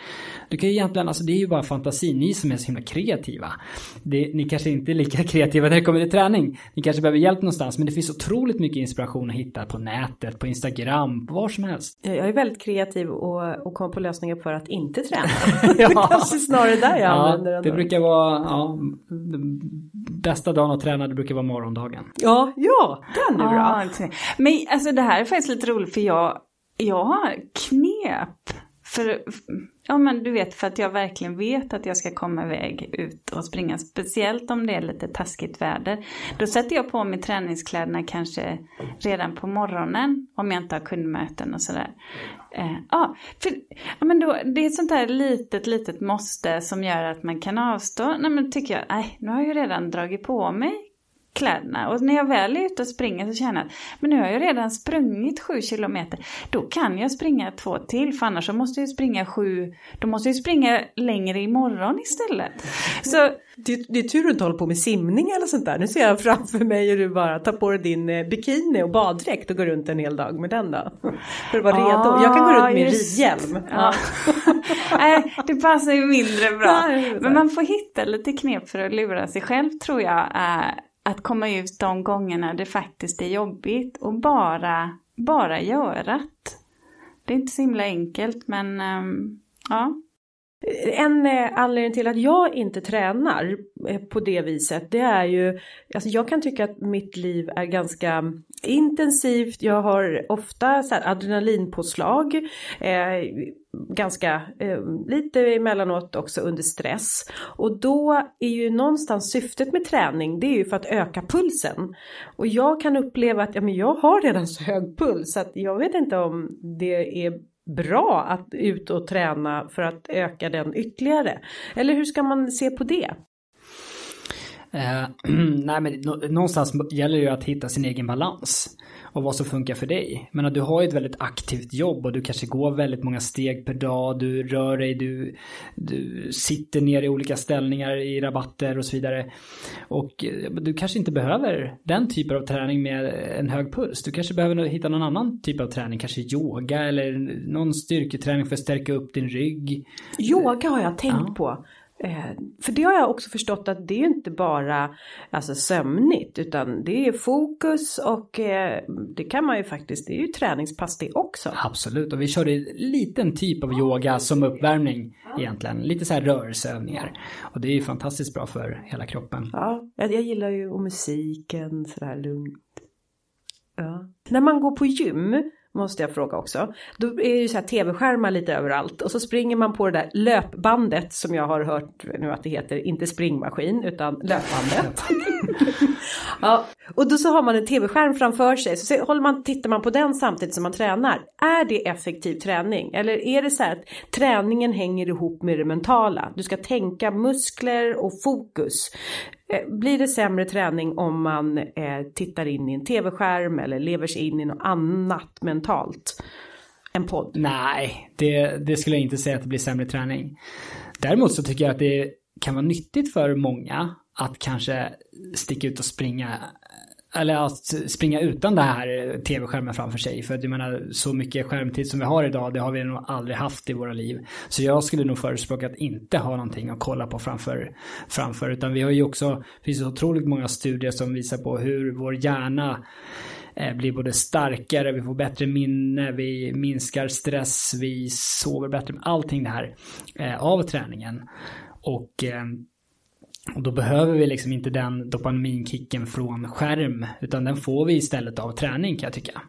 Du kan ju egentligen, alltså det är ju bara fantasi, ni som är så himla kreativa. Det, ni kanske inte är lika kreativa när det kommer till träning. Ni kanske behöver hjälp någonstans, men det finns otroligt mycket inspiration att hitta på nätet, på Instagram, på var som helst. Jag är väldigt kreativ och, och kommer på lösningar för att inte träna. ja. det kanske snarare där jag ja, använder den. Det brukar vara, ja, bästa dagen att träna, det brukar vara morgondagen. Ja, ja, den är bra. Ja, men alltså det här är faktiskt lite roligt för jag jag har knep. För, ja men du vet för att jag verkligen vet att jag ska komma iväg ut och springa. Speciellt om det är lite taskigt väder. Då sätter jag på mig träningskläderna kanske redan på morgonen. Om jag inte har kundmöten och sådär. Eh, ja, för, ja, men då, det är ett sånt där litet, litet måste som gör att man kan avstå. Nej men tycker jag, nej nu har jag ju redan dragit på mig kläderna. Och när jag väl är ute och springer så känner jag att men nu har jag redan sprungit sju kilometer. Då kan jag springa två till för annars så måste jag springa sju, då måste jag springa längre imorgon istället. Så, det, det är tur du inte håller på med simning eller sånt där. Nu ser jag framför mig hur du bara tar på dig din eh, bikini och baddräkt och går runt en hel dag med den då. För att vara ah, redo. Jag kan gå runt med just, ridhjälm. Ja. Nej, det passar ju mindre bra. Men man får hitta lite knep för att lura sig själv tror jag är att komma ut de gångerna det faktiskt är jobbigt och bara, bara göra det. Det är inte så himla enkelt men um, ja. En eh, anledning till att jag inte tränar eh, på det viset det är ju, alltså jag kan tycka att mitt liv är ganska intensivt, jag har ofta så adrenalinpåslag, eh, ganska eh, lite emellanåt också under stress. Och då är ju någonstans syftet med träning det är ju för att öka pulsen. Och jag kan uppleva att ja, men jag har redan så hög puls så att jag vet inte om det är bra att ut och träna för att öka den ytterligare. Eller hur ska man se på det? Eh, nej men någonstans gäller det ju att hitta sin egen balans och vad som funkar för dig. Men du har ju ett väldigt aktivt jobb och du kanske går väldigt många steg per dag, du rör dig, du, du sitter ner i olika ställningar i rabatter och så vidare. Och eh, du kanske inte behöver den typen av träning med en hög puls. Du kanske behöver hitta någon annan typ av träning, kanske yoga eller någon styrketräning för att stärka upp din rygg. Yoga har jag tänkt ja. på. Eh, för det har jag också förstått att det är inte bara alltså, sömnigt utan det är fokus och eh, det kan man ju faktiskt, det är ju träningspass det också. Absolut och vi körde en liten typ av yoga som uppvärmning egentligen. Lite så här rörelseövningar. Och det är ju fantastiskt bra för hela kroppen. Ja, jag, jag gillar ju och musiken sådär lugnt. Ja. När man går på gym Måste jag fråga också. Då är det ju så här tv-skärmar lite överallt och så springer man på det där löpbandet som jag har hört nu att det heter, inte springmaskin utan löpbandet. ja, och då så har man en tv-skärm framför sig så håller man, tittar man på den samtidigt som man tränar. Är det effektiv träning? Eller är det så här att träningen hänger ihop med det mentala? Du ska tänka muskler och fokus. Eh, blir det sämre träning om man eh, tittar in i en tv-skärm eller lever sig in i något annat mentalt? En podd? Nej, det, det skulle jag inte säga att det blir sämre träning. Däremot så tycker jag att det kan vara nyttigt för många att kanske sticka ut och springa eller att springa utan det här tv-skärmen framför sig. För att jag menar, så mycket skärmtid som vi har idag, det har vi nog aldrig haft i våra liv. Så jag skulle nog förespråka att inte ha någonting att kolla på framför. framför. Utan vi har ju också, det finns otroligt många studier som visar på hur vår hjärna eh, blir både starkare, vi får bättre minne, vi minskar stress, vi sover bättre. Allting det här eh, av träningen. Och eh, och då behöver vi liksom inte den dopaminkicken från skärm utan den får vi istället av träning kan jag tycka.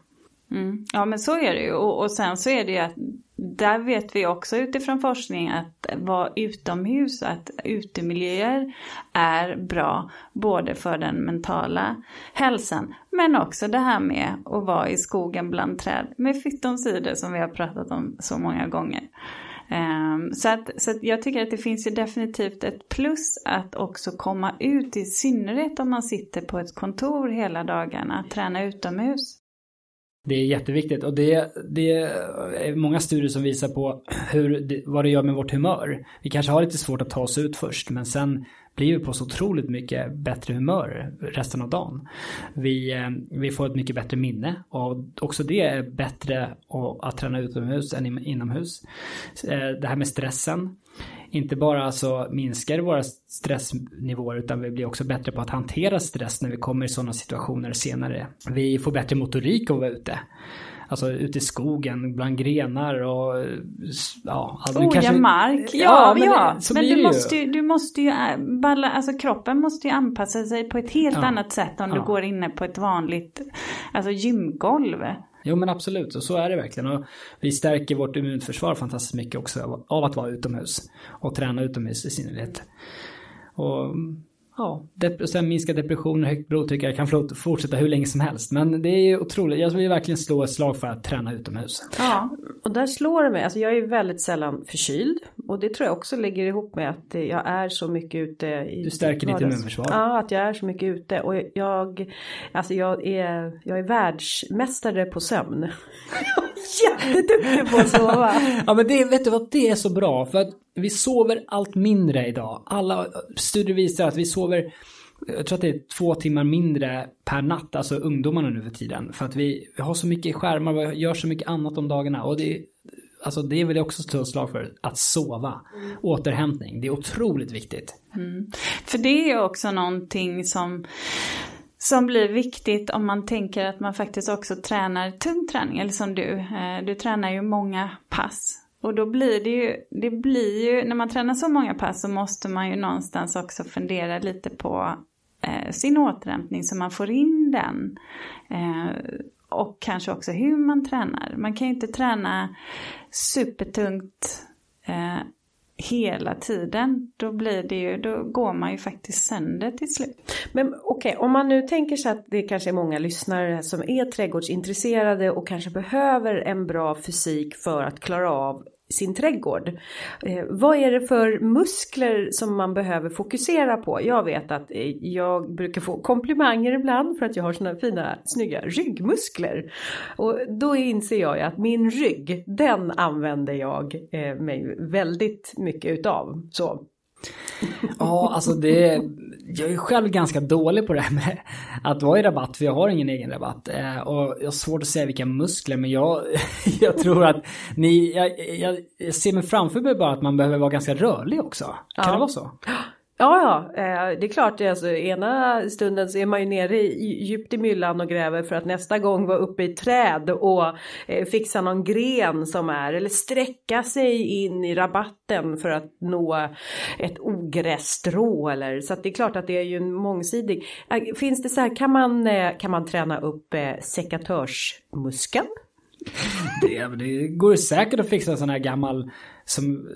Mm. Ja men så är det ju och, och sen så är det ju att där vet vi också utifrån forskning att vara utomhus, att utemiljöer är bra både för den mentala hälsan men också det här med att vara i skogen bland träd med fyttonsidor som vi har pratat om så många gånger. Um, så att, så att jag tycker att det finns ju definitivt ett plus att också komma ut, i synnerhet om man sitter på ett kontor hela dagarna, träna utomhus. Det är jätteviktigt och det, det är många studier som visar på hur, vad det gör med vårt humör. Vi kanske har lite svårt att ta oss ut först men sen blir vi på så otroligt mycket bättre humör resten av dagen. Vi, eh, vi får ett mycket bättre minne och också det är bättre att träna utomhus än inomhus. Eh, det här med stressen. Inte bara så minskar våra stressnivåer utan vi blir också bättre på att hantera stress när vi kommer i sådana situationer senare. Vi får bättre motorik av att vara ute. Alltså ute i skogen bland grenar och ja. Alltså, Oja kanske... mark, ja, ja men, ja. men du, måste ju, du måste ju, balla, alltså kroppen måste ju anpassa sig på ett helt ja. annat sätt om ja. du går inne på ett vanligt, alltså gymgolv. Jo men absolut, och så är det verkligen. Och vi stärker vårt immunförsvar fantastiskt mycket också av att vara utomhus. Och träna utomhus i synnerhet. Och ja, dep sen minska depression och högt blodtryck kan fortsätta hur länge som helst. Men det är ju otroligt, jag vill verkligen slå ett slag för att träna utomhus. Ja, och där slår det mig, alltså jag är väldigt sällan förkyld. Och det tror jag också ligger ihop med att jag är så mycket ute i Du stärker ditt immunförsvar. Ja, att jag är så mycket ute. Och jag, alltså jag är, jag är världsmästare på sömn. jätteduktig på att sova. ja men det, vet du vad, det är så bra. För att vi sover allt mindre idag. Alla studier visar att vi sover jag tror att det är två timmar mindre per natt, alltså ungdomarna nu för tiden. För att vi, vi har så mycket skärmar, vi gör så mycket annat om dagarna. Och det, alltså det vill jag också slå slag för, att sova. Mm. Återhämtning, det är otroligt viktigt. Mm. För det är också någonting som som blir viktigt om man tänker att man faktiskt också tränar tung träning, eller som du, eh, du tränar ju många pass. Och då blir det ju, det blir ju, när man tränar så många pass så måste man ju någonstans också fundera lite på eh, sin återhämtning så man får in den. Eh, och kanske också hur man tränar. Man kan ju inte träna supertungt eh, hela tiden, då blir det ju, då går man ju faktiskt sönder till slut. Men okej, okay, om man nu tänker sig att det kanske är många lyssnare som är trädgårdsintresserade och kanske behöver en bra fysik för att klara av sin trädgård. Eh, vad är det för muskler som man behöver fokusera på? Jag vet att eh, jag brukar få komplimanger ibland för att jag har såna fina snygga ryggmuskler. Och då inser jag att min rygg, den använder jag eh, mig väldigt mycket utav. Så Ja, alltså det... Jag är själv ganska dålig på det här med att vara i rabatt, för jag har ingen egen rabatt. Eh, och jag har svårt att säga vilka muskler, men jag, jag tror att ni... Jag, jag, ser mig framför mig bara att man behöver vara ganska rörlig också. Kan ja. det vara så? Ja, ja, eh, det är klart. Alltså, ena stunden så är man ju nere djupt i myllan och gräver för att nästa gång vara uppe i träd och eh, fixa någon gren som är eller sträcka sig in i rabatten för att nå ett ogrässtrå eller så att det är klart att det är ju en mångsidig. Eh, finns det så här, kan man, eh, kan man träna upp sekatörsmuskeln? Det, det går säkert att fixa sån här gammal som,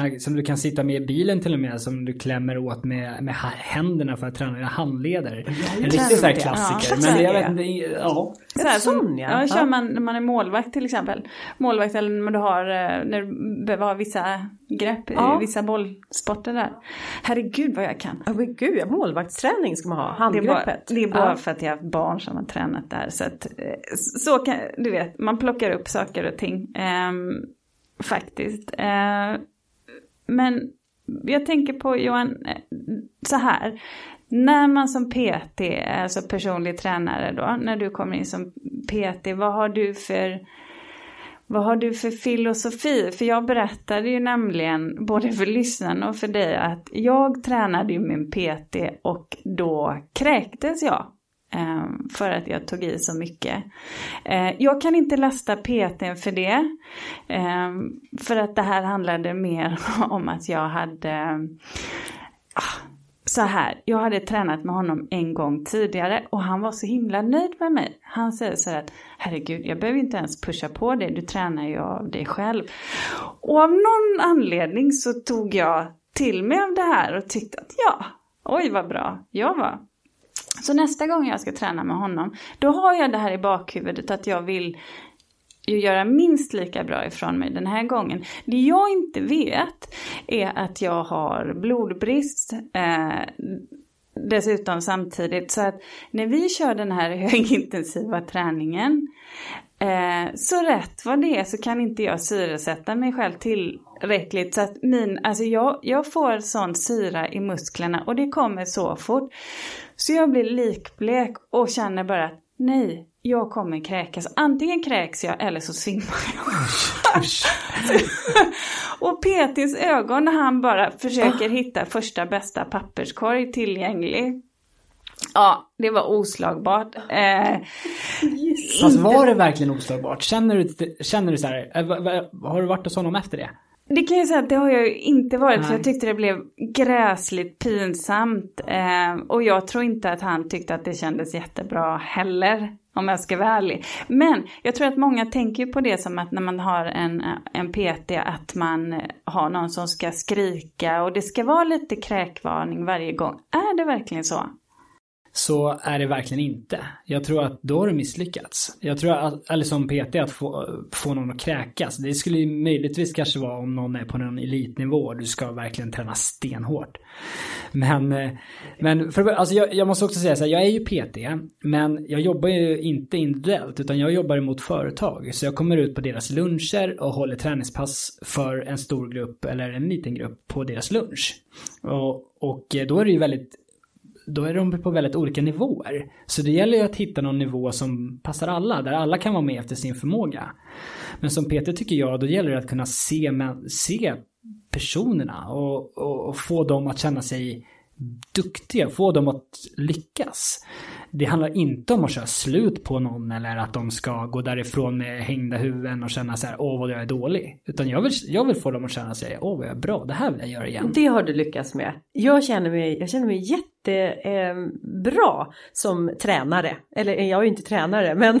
här, som du kan sitta med i bilen till och med som du klämmer åt med, med händerna för att träna dina handleder. En riktig sån här klassiker. Ja, men jag vet inte, ja. Så här, som, ja. ja, kör man när man är målvakt till exempel. Målvakt eller när du har, eh, när du behöver ha vissa grepp ja. i vissa bollsporter där. Herregud vad jag kan. Ja men gud, ja, målvaktsträning ska man ha, handgreppet. Det är bara, det är bara ja. för att jag har barn som har tränat där. Så att, eh, så kan, du vet, man plockar upp saker och ting. Um, faktiskt. Eh, men jag tänker på Johan, eh, så här. När man som PT, alltså personlig tränare då, när du kommer in som PT, vad har du för vad har du för filosofi? För jag berättade ju nämligen både för lyssnarna och för dig att jag tränade ju min PT och då kräktes jag. Ehm, för att jag tog i så mycket. Ehm, jag kan inte lasta PT för det. Ehm, för att det här handlade mer om att jag hade ah, så här, jag hade tränat med honom en gång tidigare och han var så himla nöjd med mig. Han säger så här att herregud, jag behöver inte ens pusha på dig, du tränar ju av dig själv. Och av någon anledning så tog jag till mig av det här och tyckte att ja, oj vad bra jag var. Så nästa gång jag ska träna med honom, då har jag det här i bakhuvudet att jag vill ju göra minst lika bra ifrån mig den här gången. Det jag inte vet är att jag har blodbrist eh, dessutom samtidigt. Så att när vi kör den här högintensiva träningen eh, så rätt vad det är så kan inte jag syresätta mig själv tillräckligt. Så att min, alltså jag, jag får sån syra i musklerna och det kommer så fort. Så jag blir likblek och känner bara att nej, jag kommer kräkas. Antingen kräks jag eller så svimmar jag. och PTs ögon när han bara försöker hitta första bästa papperskorg tillgänglig. Ja, det var oslagbart. Eh, Fast var det verkligen oslagbart? Känner du, känner du så här, eh, har du varit hos honom efter det? Det kan jag säga att det har jag ju inte varit Nej. för jag tyckte det blev gräsligt pinsamt. Eh, och jag tror inte att han tyckte att det kändes jättebra heller. Om jag ska vara ärlig. Men jag tror att många tänker på det som att när man har en, en PT att man har någon som ska skrika och det ska vara lite kräkvarning varje gång. Är det verkligen så? Så är det verkligen inte. Jag tror att då har du misslyckats. Jag tror att, eller som PT, att få, få någon att kräkas. Det skulle ju möjligtvis kanske vara om någon är på någon elitnivå och du ska verkligen träna stenhårt. Men, eh, men för, alltså jag, jag måste också säga så här, jag är ju PT, men jag jobbar ju inte individuellt utan jag jobbar mot företag. Så jag kommer ut på deras luncher och håller träningspass för en stor grupp eller en liten grupp på deras lunch. Och, och då är det ju väldigt då är de på väldigt olika nivåer. Så det gäller ju att hitta någon nivå som passar alla, där alla kan vara med efter sin förmåga. Men som Peter tycker jag, då gäller det att kunna se, se personerna och, och, och få dem att känna sig duktiga, få dem att lyckas. Det handlar inte om att köra slut på någon eller att de ska gå därifrån med hängda huvuden och känna så här, åh vad jag är dålig. Utan jag vill, jag vill få dem att känna sig, åh vad jag är bra, det här vill jag göra igen. Det har du lyckats med. Jag känner mig, jag känner mig jättebra eh, som tränare. Eller jag är ju inte tränare men,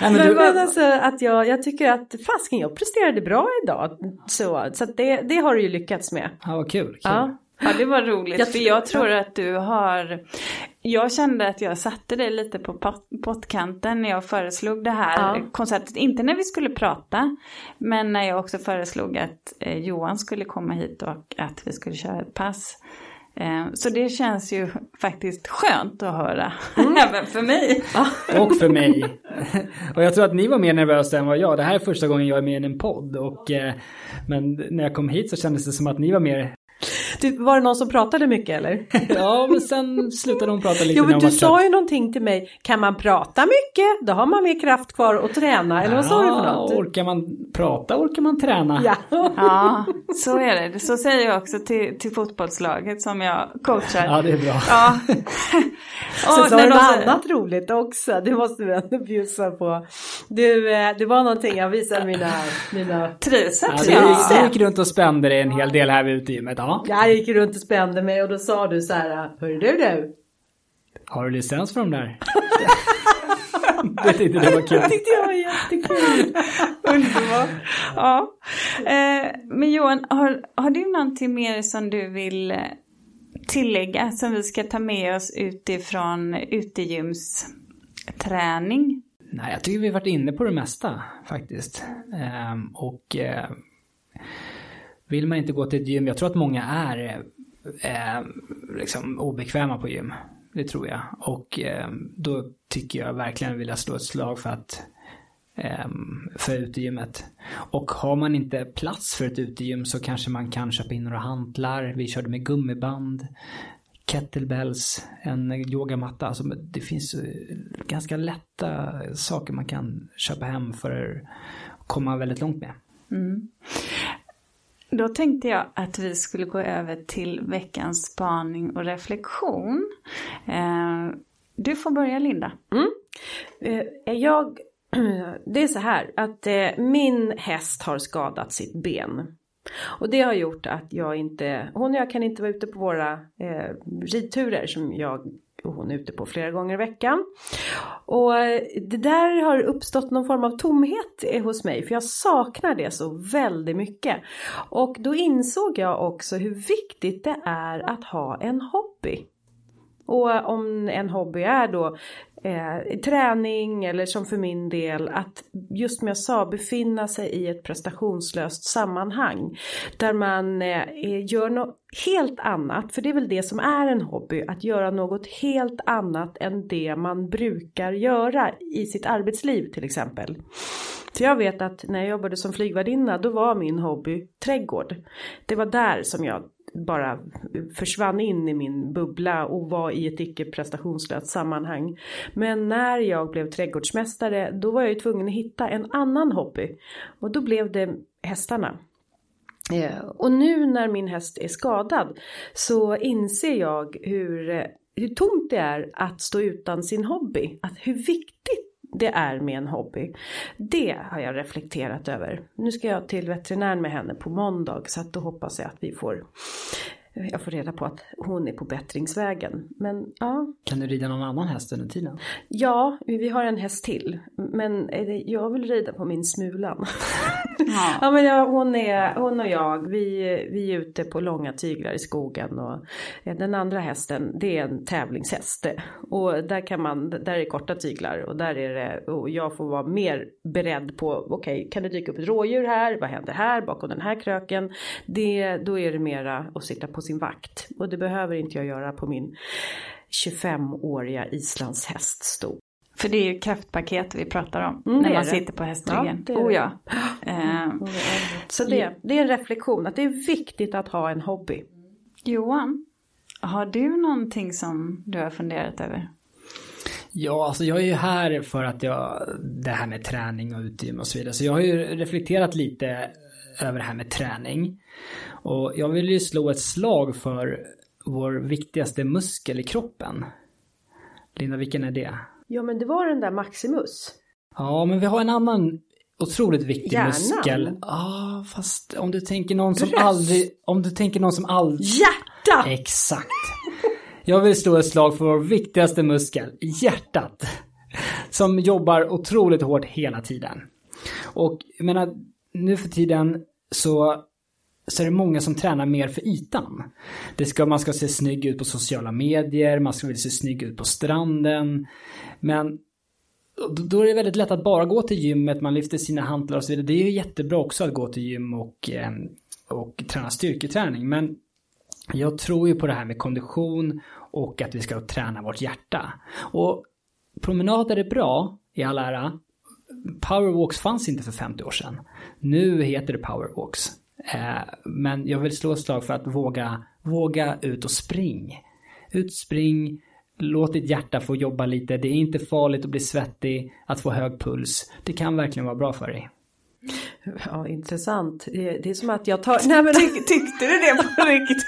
men, men, men alltså, att jag, jag tycker att fasken jag presterade bra idag. Så, så det, det har du ju lyckats med. Ja vad kul. kul. Ja. Ja, det var roligt. Jag för jag tror att du har... Jag kände att jag satte dig lite på pot- pottkanten när jag föreslog det här Ja. konceptet. Inte när vi skulle prata, men när jag också föreslog att eh, Johan skulle komma hit och att vi skulle köra ett pass. Eh, så det känns ju faktiskt skönt att höra, även för mig. Och för mig. och jag tror att ni var mer nervösa än vad jag. Det här är första gången jag är med i en podd. Och, eh, men när jag kom hit så kändes det som att ni var mer... Du, var det någon som pratade mycket eller? ja, men sen slutade hon prata lite Jo men du sa ju någonting till mig. Kan man prata mycket? Då har man mer kraft kvar att träna. Eller vad sa du för något? Orkar man prata orkar man träna. Ja. Ja, så är det. Så säger jag också till, till fotbollslaget som jag coachar. Ja, det är bra. Ja. Sen Och sa när du något annat roligt också. Det måste vi ändå bjussa på. Du, eh, det var någonting jag visade mina... mina... Triceps du, ja. du gick runt och spände dig en hel del här vid utegymmet. Ja. Jag gick runt och spände mig och då sa du så här. Hörru du du. Har du licens för de där? det tyckte du var kul. Det tyckte jag var jättekul. Underbart. Ja. Eh, men Johan, har, har du någonting mer som du vill eh, tillägga som vi ska ta med oss utifrån utegymsträning? Nej, jag tycker vi varit inne på det mesta faktiskt. Ehm, och eh, vill man inte gå till ett gym, jag tror att många är eh, liksom obekväma på gym. Det tror jag. Och eh, då tycker jag verkligen vilja slå ett slag för att eh, för utegymmet. Och har man inte plats för ett utegym så kanske man kan köpa in några hantlar. Vi körde med gummiband kettlebells, en yogamatta. Alltså det finns eh, ganska lätta saker man kan köpa hem för att komma väldigt långt med. Mm. Då tänkte jag att vi skulle gå över till veckans spaning och reflektion. Eh, du får börja Linda. Mm. Eh, Jag, det är så här att eh, min häst har skadat sitt ben. Och det har gjort att jag inte, hon och jag kan inte vara ute på våra eh, ridturer som jag och hon är ute på flera gånger i veckan. Och eh, det där har uppstått någon form av tomhet eh, hos mig för jag saknar det så väldigt mycket. Och då insåg jag också hur viktigt det är att ha en hobby. Och om en hobby är då eh, träning eller som för min del att just som jag sa befinna sig i ett prestationslöst sammanhang. Där man eh, gör något helt annat, för det är väl det som är en hobby, att göra något helt annat än det man brukar göra i sitt arbetsliv till exempel. För jag vet att när jag jobbade som flygvärdinna då var min hobby trädgård. Det var där som jag bara försvann in i min bubbla och var i ett icke prestationslöst sammanhang. Men när jag blev trädgårdsmästare då var jag ju tvungen att hitta en annan hobby. Och då blev det hästarna. Eh, och nu när min häst är skadad så inser jag hur, eh, hur tomt det är att stå utan sin hobby. Att hur viktigt det är med en hobby. Det har jag reflekterat över. Nu ska jag till veterinären med henne på måndag så att då hoppas jag att vi får jag får reda på att hon är på bättringsvägen. Men ja, Kan du rida någon annan häst under tiden? ja, vi har en häst till. Men det- jag vill rida på min Smulan. Ja. Ja men jag, hon, är, hon och jag, vi, vi är ute på långa tyglar i skogen och eh, den andra hästen det är en tävlingshäst. Och där kan man, där är korta tyglar och där är det, och jag får vara mer beredd på, okej kan det dyka upp ett rådjur här, vad händer här bakom den här kröken? Det, då är det mera att sitta på sin vakt och det behöver inte jag göra på min 25-åriga islandshäststol. För det är ju kraftpaket vi pratar om Mm, när är man det. sitter på hästryggen. Ja, oh ja. Eh, Så det, det är en reflektion att det är viktigt att ha en hobby. Johan, har du någonting som du har funderat över? Ja, alltså jag är ju här för att jag, det här med träning och utegym och så vidare. Så jag har ju reflekterat lite över det här med träning. Och jag vill ju slå ett slag för vår viktigaste muskel i kroppen. Linda, vilken är det? Ja men det var den där Maximus. Ja, men vi har en annan otroligt viktig Hjärnan? muskel. Ja, fast om du tänker någon som Bröst? aldrig, om du tänker någon som aldrig... Hjärta! Exakt. Jag vill slå ett slag för vår viktigaste muskel, hjärtat. Som jobbar otroligt hårt hela tiden. Och jag menar, nu för tiden så så är det många som tränar mer för ytan. Det ska, man ska se snygg ut på sociala medier, man ska se snygg ut på stranden. Men då är det väldigt lätt att bara gå till gymmet, man lyfter sina hantlar och så vidare. Det är ju jättebra också att gå till gym och, eh, och träna styrketräning. Men jag tror ju på det här med kondition och att vi ska träna vårt hjärta. Och promenader är bra i all ära. Powerwalks fanns inte för 50 år sedan. Nu heter det powerwalks. Eh, men jag vill slå ett slag för att våga, våga ut och spring. Utspring, låt ditt hjärta få jobba lite. Det är inte farligt att bli svettig, att få hög puls. Det kan verkligen vara bra för dig. Ja, intressant. Det, är som att jag tar... Nej, men... Tyck, tyckte du det på riktigt?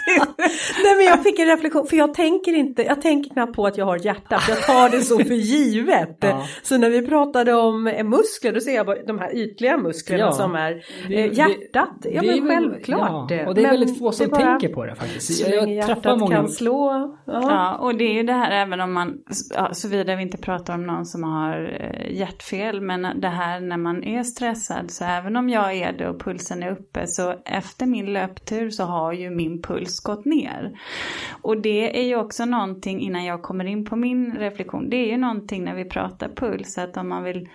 Nej, men jag fick en reflektion, för jag tänker inte, jag tänker knappt på att jag har ett hjärta, för jag tar det så för givet. Ja. Så när vi pratade om muskler, då ser jag bara de här ytliga musklerna ja. som är det, eh, hjärtat. Det, ja, men självklart. Ja, och det är men väldigt få som bara, tänker på det faktiskt. Så jag, jag träffar många. kan slå. Ja. ja, och det är ju det här även om man, såvida vi inte pratar om någon som har eh, hjärtfel, men det här när man är stressad, så även om om jag är det och pulsen är uppe så efter min löptur så har ju min puls gått ner. Och det är ju också någonting innan jag kommer in på min reflektion. Det är ju någonting när vi pratar puls att om man vill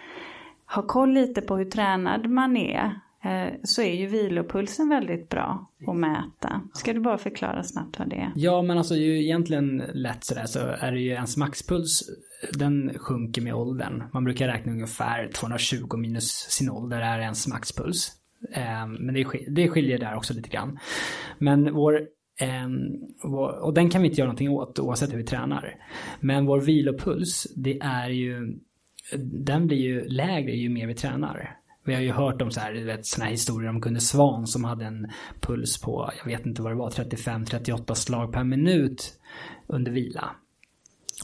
ha koll lite på hur tränad man är Eh, så är ju vilopulsen väldigt bra att mäta. Ska du bara förklara snabbt vad det är? Ja, men alltså ju egentligen lätt sådär så är det ju ens maxpuls den sjunker med åldern. Man brukar räkna ungefär 220 minus sin ålder är ens maxpuls. Eh, men det, skiljer där också lite grann. Men ehm, vår och den kan vi inte göra någonting åt oavsett hur vi tränar. Men vår vilopuls, det är ju, den blir ju lägre ju mer vi tränar. Vi har ju hört om så här, vet, såna här historier om Gunde Svan som hade en puls på, jag vet inte vad det var, 35-38 slag per minut under vila.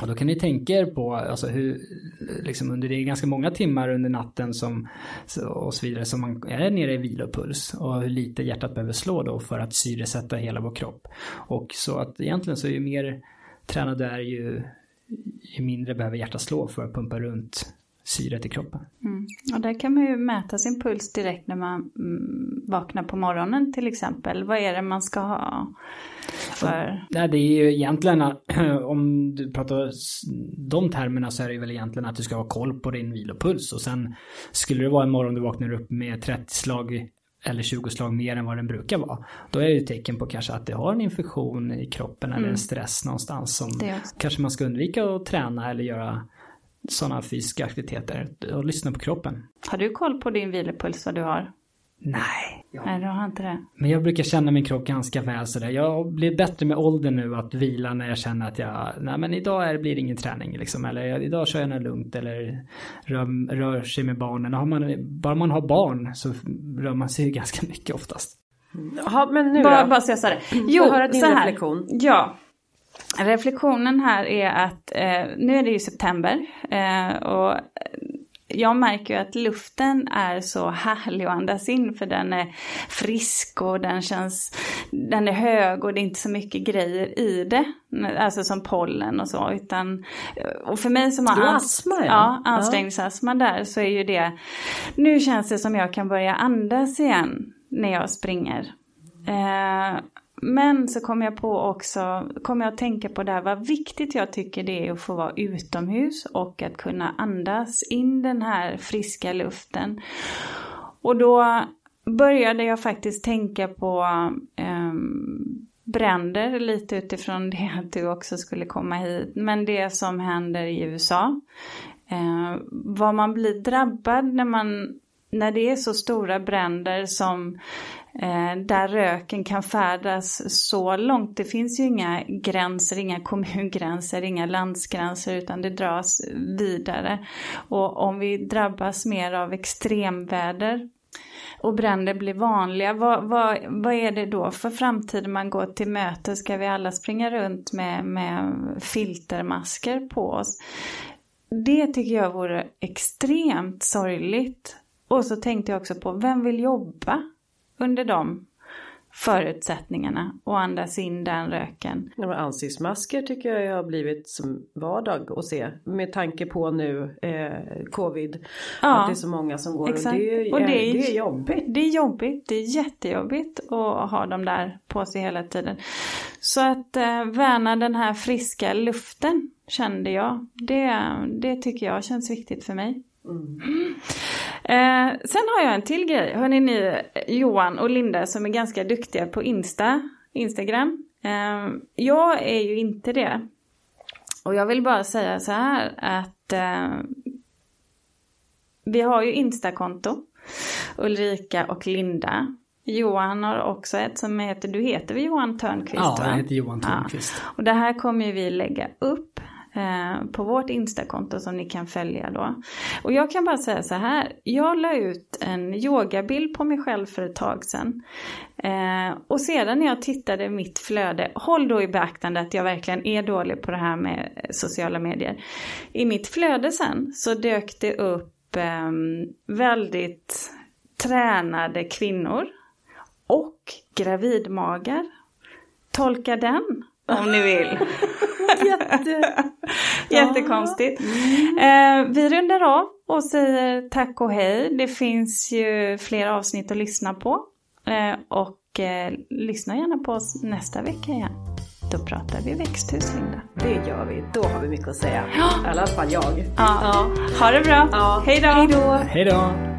Och då kan ni tänka er på, alltså hur, liksom under det är ganska många timmar under natten som, och så vidare som man är nere i vilopuls och hur lite hjärtat behöver slå då för att syresätta hela vår kropp. Och så att egentligen så är ju mer tränad du är ju, ju mindre behöver hjärtat slå för att pumpa runt syret i kroppen. Mm. Och där kan man ju mäta sin puls direkt när man mm, vaknar på morgonen till exempel. Vad är det man ska ha för? Nej, det är ju egentligen, om du pratar de termerna så är det väl egentligen att du ska ha koll på din vilopuls och sen skulle det vara en morgon du vaknar upp med 30 slag eller 20 slag mer än vad den brukar vara. Då är det ju tecken på kanske att det har en infektion i kroppen eller en mm. stress någonstans som kanske man ska undvika att träna eller göra sådana fysiska aktiviteter och lyssna på kroppen. Har du koll på din vilopuls vad du har? Nej. Ja. Nej, du har inte det. Men jag brukar känna min kropp ganska väl sådär. Jag blir bättre med åldern nu att vila när jag känner att jag, nej men idag är, blir det ingen träning liksom. Eller idag kör jag något lugnt eller rör, rör sig med barnen. Har man, bara man har barn så rör man sig ganska mycket oftast. Ja, men nu bara, då? Bara så sa det. Jo, höra din så här. reflektion. Ja, Reflektionen här är att eh, nu är det ju september eh, och jag märker ju att luften är så härlig att andas in för den är frisk och den känns, den är hög och det är inte så mycket grejer i det. Alltså som pollen och så utan, och för mig som har ans astma, ja. Ja, ansträngningsastma ja. där så är ju det, nu känns det som jag kan börja andas igen när jag springer. Eh, men så kom jag på också, kom jag att tänka på det här vad viktigt jag tycker det är att få vara utomhus och att kunna andas in den här friska luften. Och då började jag faktiskt tänka på eh, bränder lite utifrån det att du också skulle komma hit. Men det som händer i USA. Eh, vad man blir drabbad när man när det är så stora bränder som Eh, där röken kan färdas så långt. Det finns ju inga gränser, inga kommungränser, inga landsgränser utan det dras vidare. Och om vi drabbas mer av extremväder och bränder blir vanliga, vad, vad, vad är det då för framtid man går till möte? Ska vi alla springa runt med, med filtermasker på oss? Det tycker jag vore extremt sorgligt. Och så tänkte jag också på, vem vill jobba under de förutsättningarna och andas in den röken. Ja, ansiktsmasker tycker jag har blivit som vardag att se med tanke på nu eh, covid. Ja, att det är så många som går exakt. och det är, och det är, det är jobbigt. Det är jobbigt, det är jättejobbigt att ha dem där på sig hela tiden. Så att eh, värna den här friska luften kände jag. Det, det tycker jag känns viktigt för mig. Mm. Eh, sen har jag en till grej. Hörni ni Johan och Linda som är ganska duktiga på Insta, Instagram. Eh, jag är ju inte det. Och jag vill bara säga så här att eh, vi har ju Instakonto. Ulrika och Linda. Johan har också ett som heter, du heter väl Johan Törnqvist? Ja, jag heter Johan Törnqvist. Ja. Och det här kommer vi lägga upp Eh, på vårt Instakonto som ni kan följa då. Och jag kan bara säga så här, jag la ut en yogabild på mig själv för ett tag sedan. Eh, och sedan när jag tittade mitt flöde, håll då i beaktande att jag verkligen är dålig på det här med sociala medier. I mitt flöde sen så dök det upp eh, väldigt tränade kvinnor och gravidmagar. Tolka den om ni vill. Jätte... Jättekonstigt. Mm. Eh, vi rundar av och säger tack och hej. Det finns ju fler avsnitt att lyssna på. Eh, och eh, lyssna gärna på oss nästa vecka igen. Då pratar vi växthus, Linda. Det gör vi. Då har vi mycket att säga. Ja. I alla fall jag. Ja. ja. Ha det bra. Ja. Hej då. Hej då. Hej då.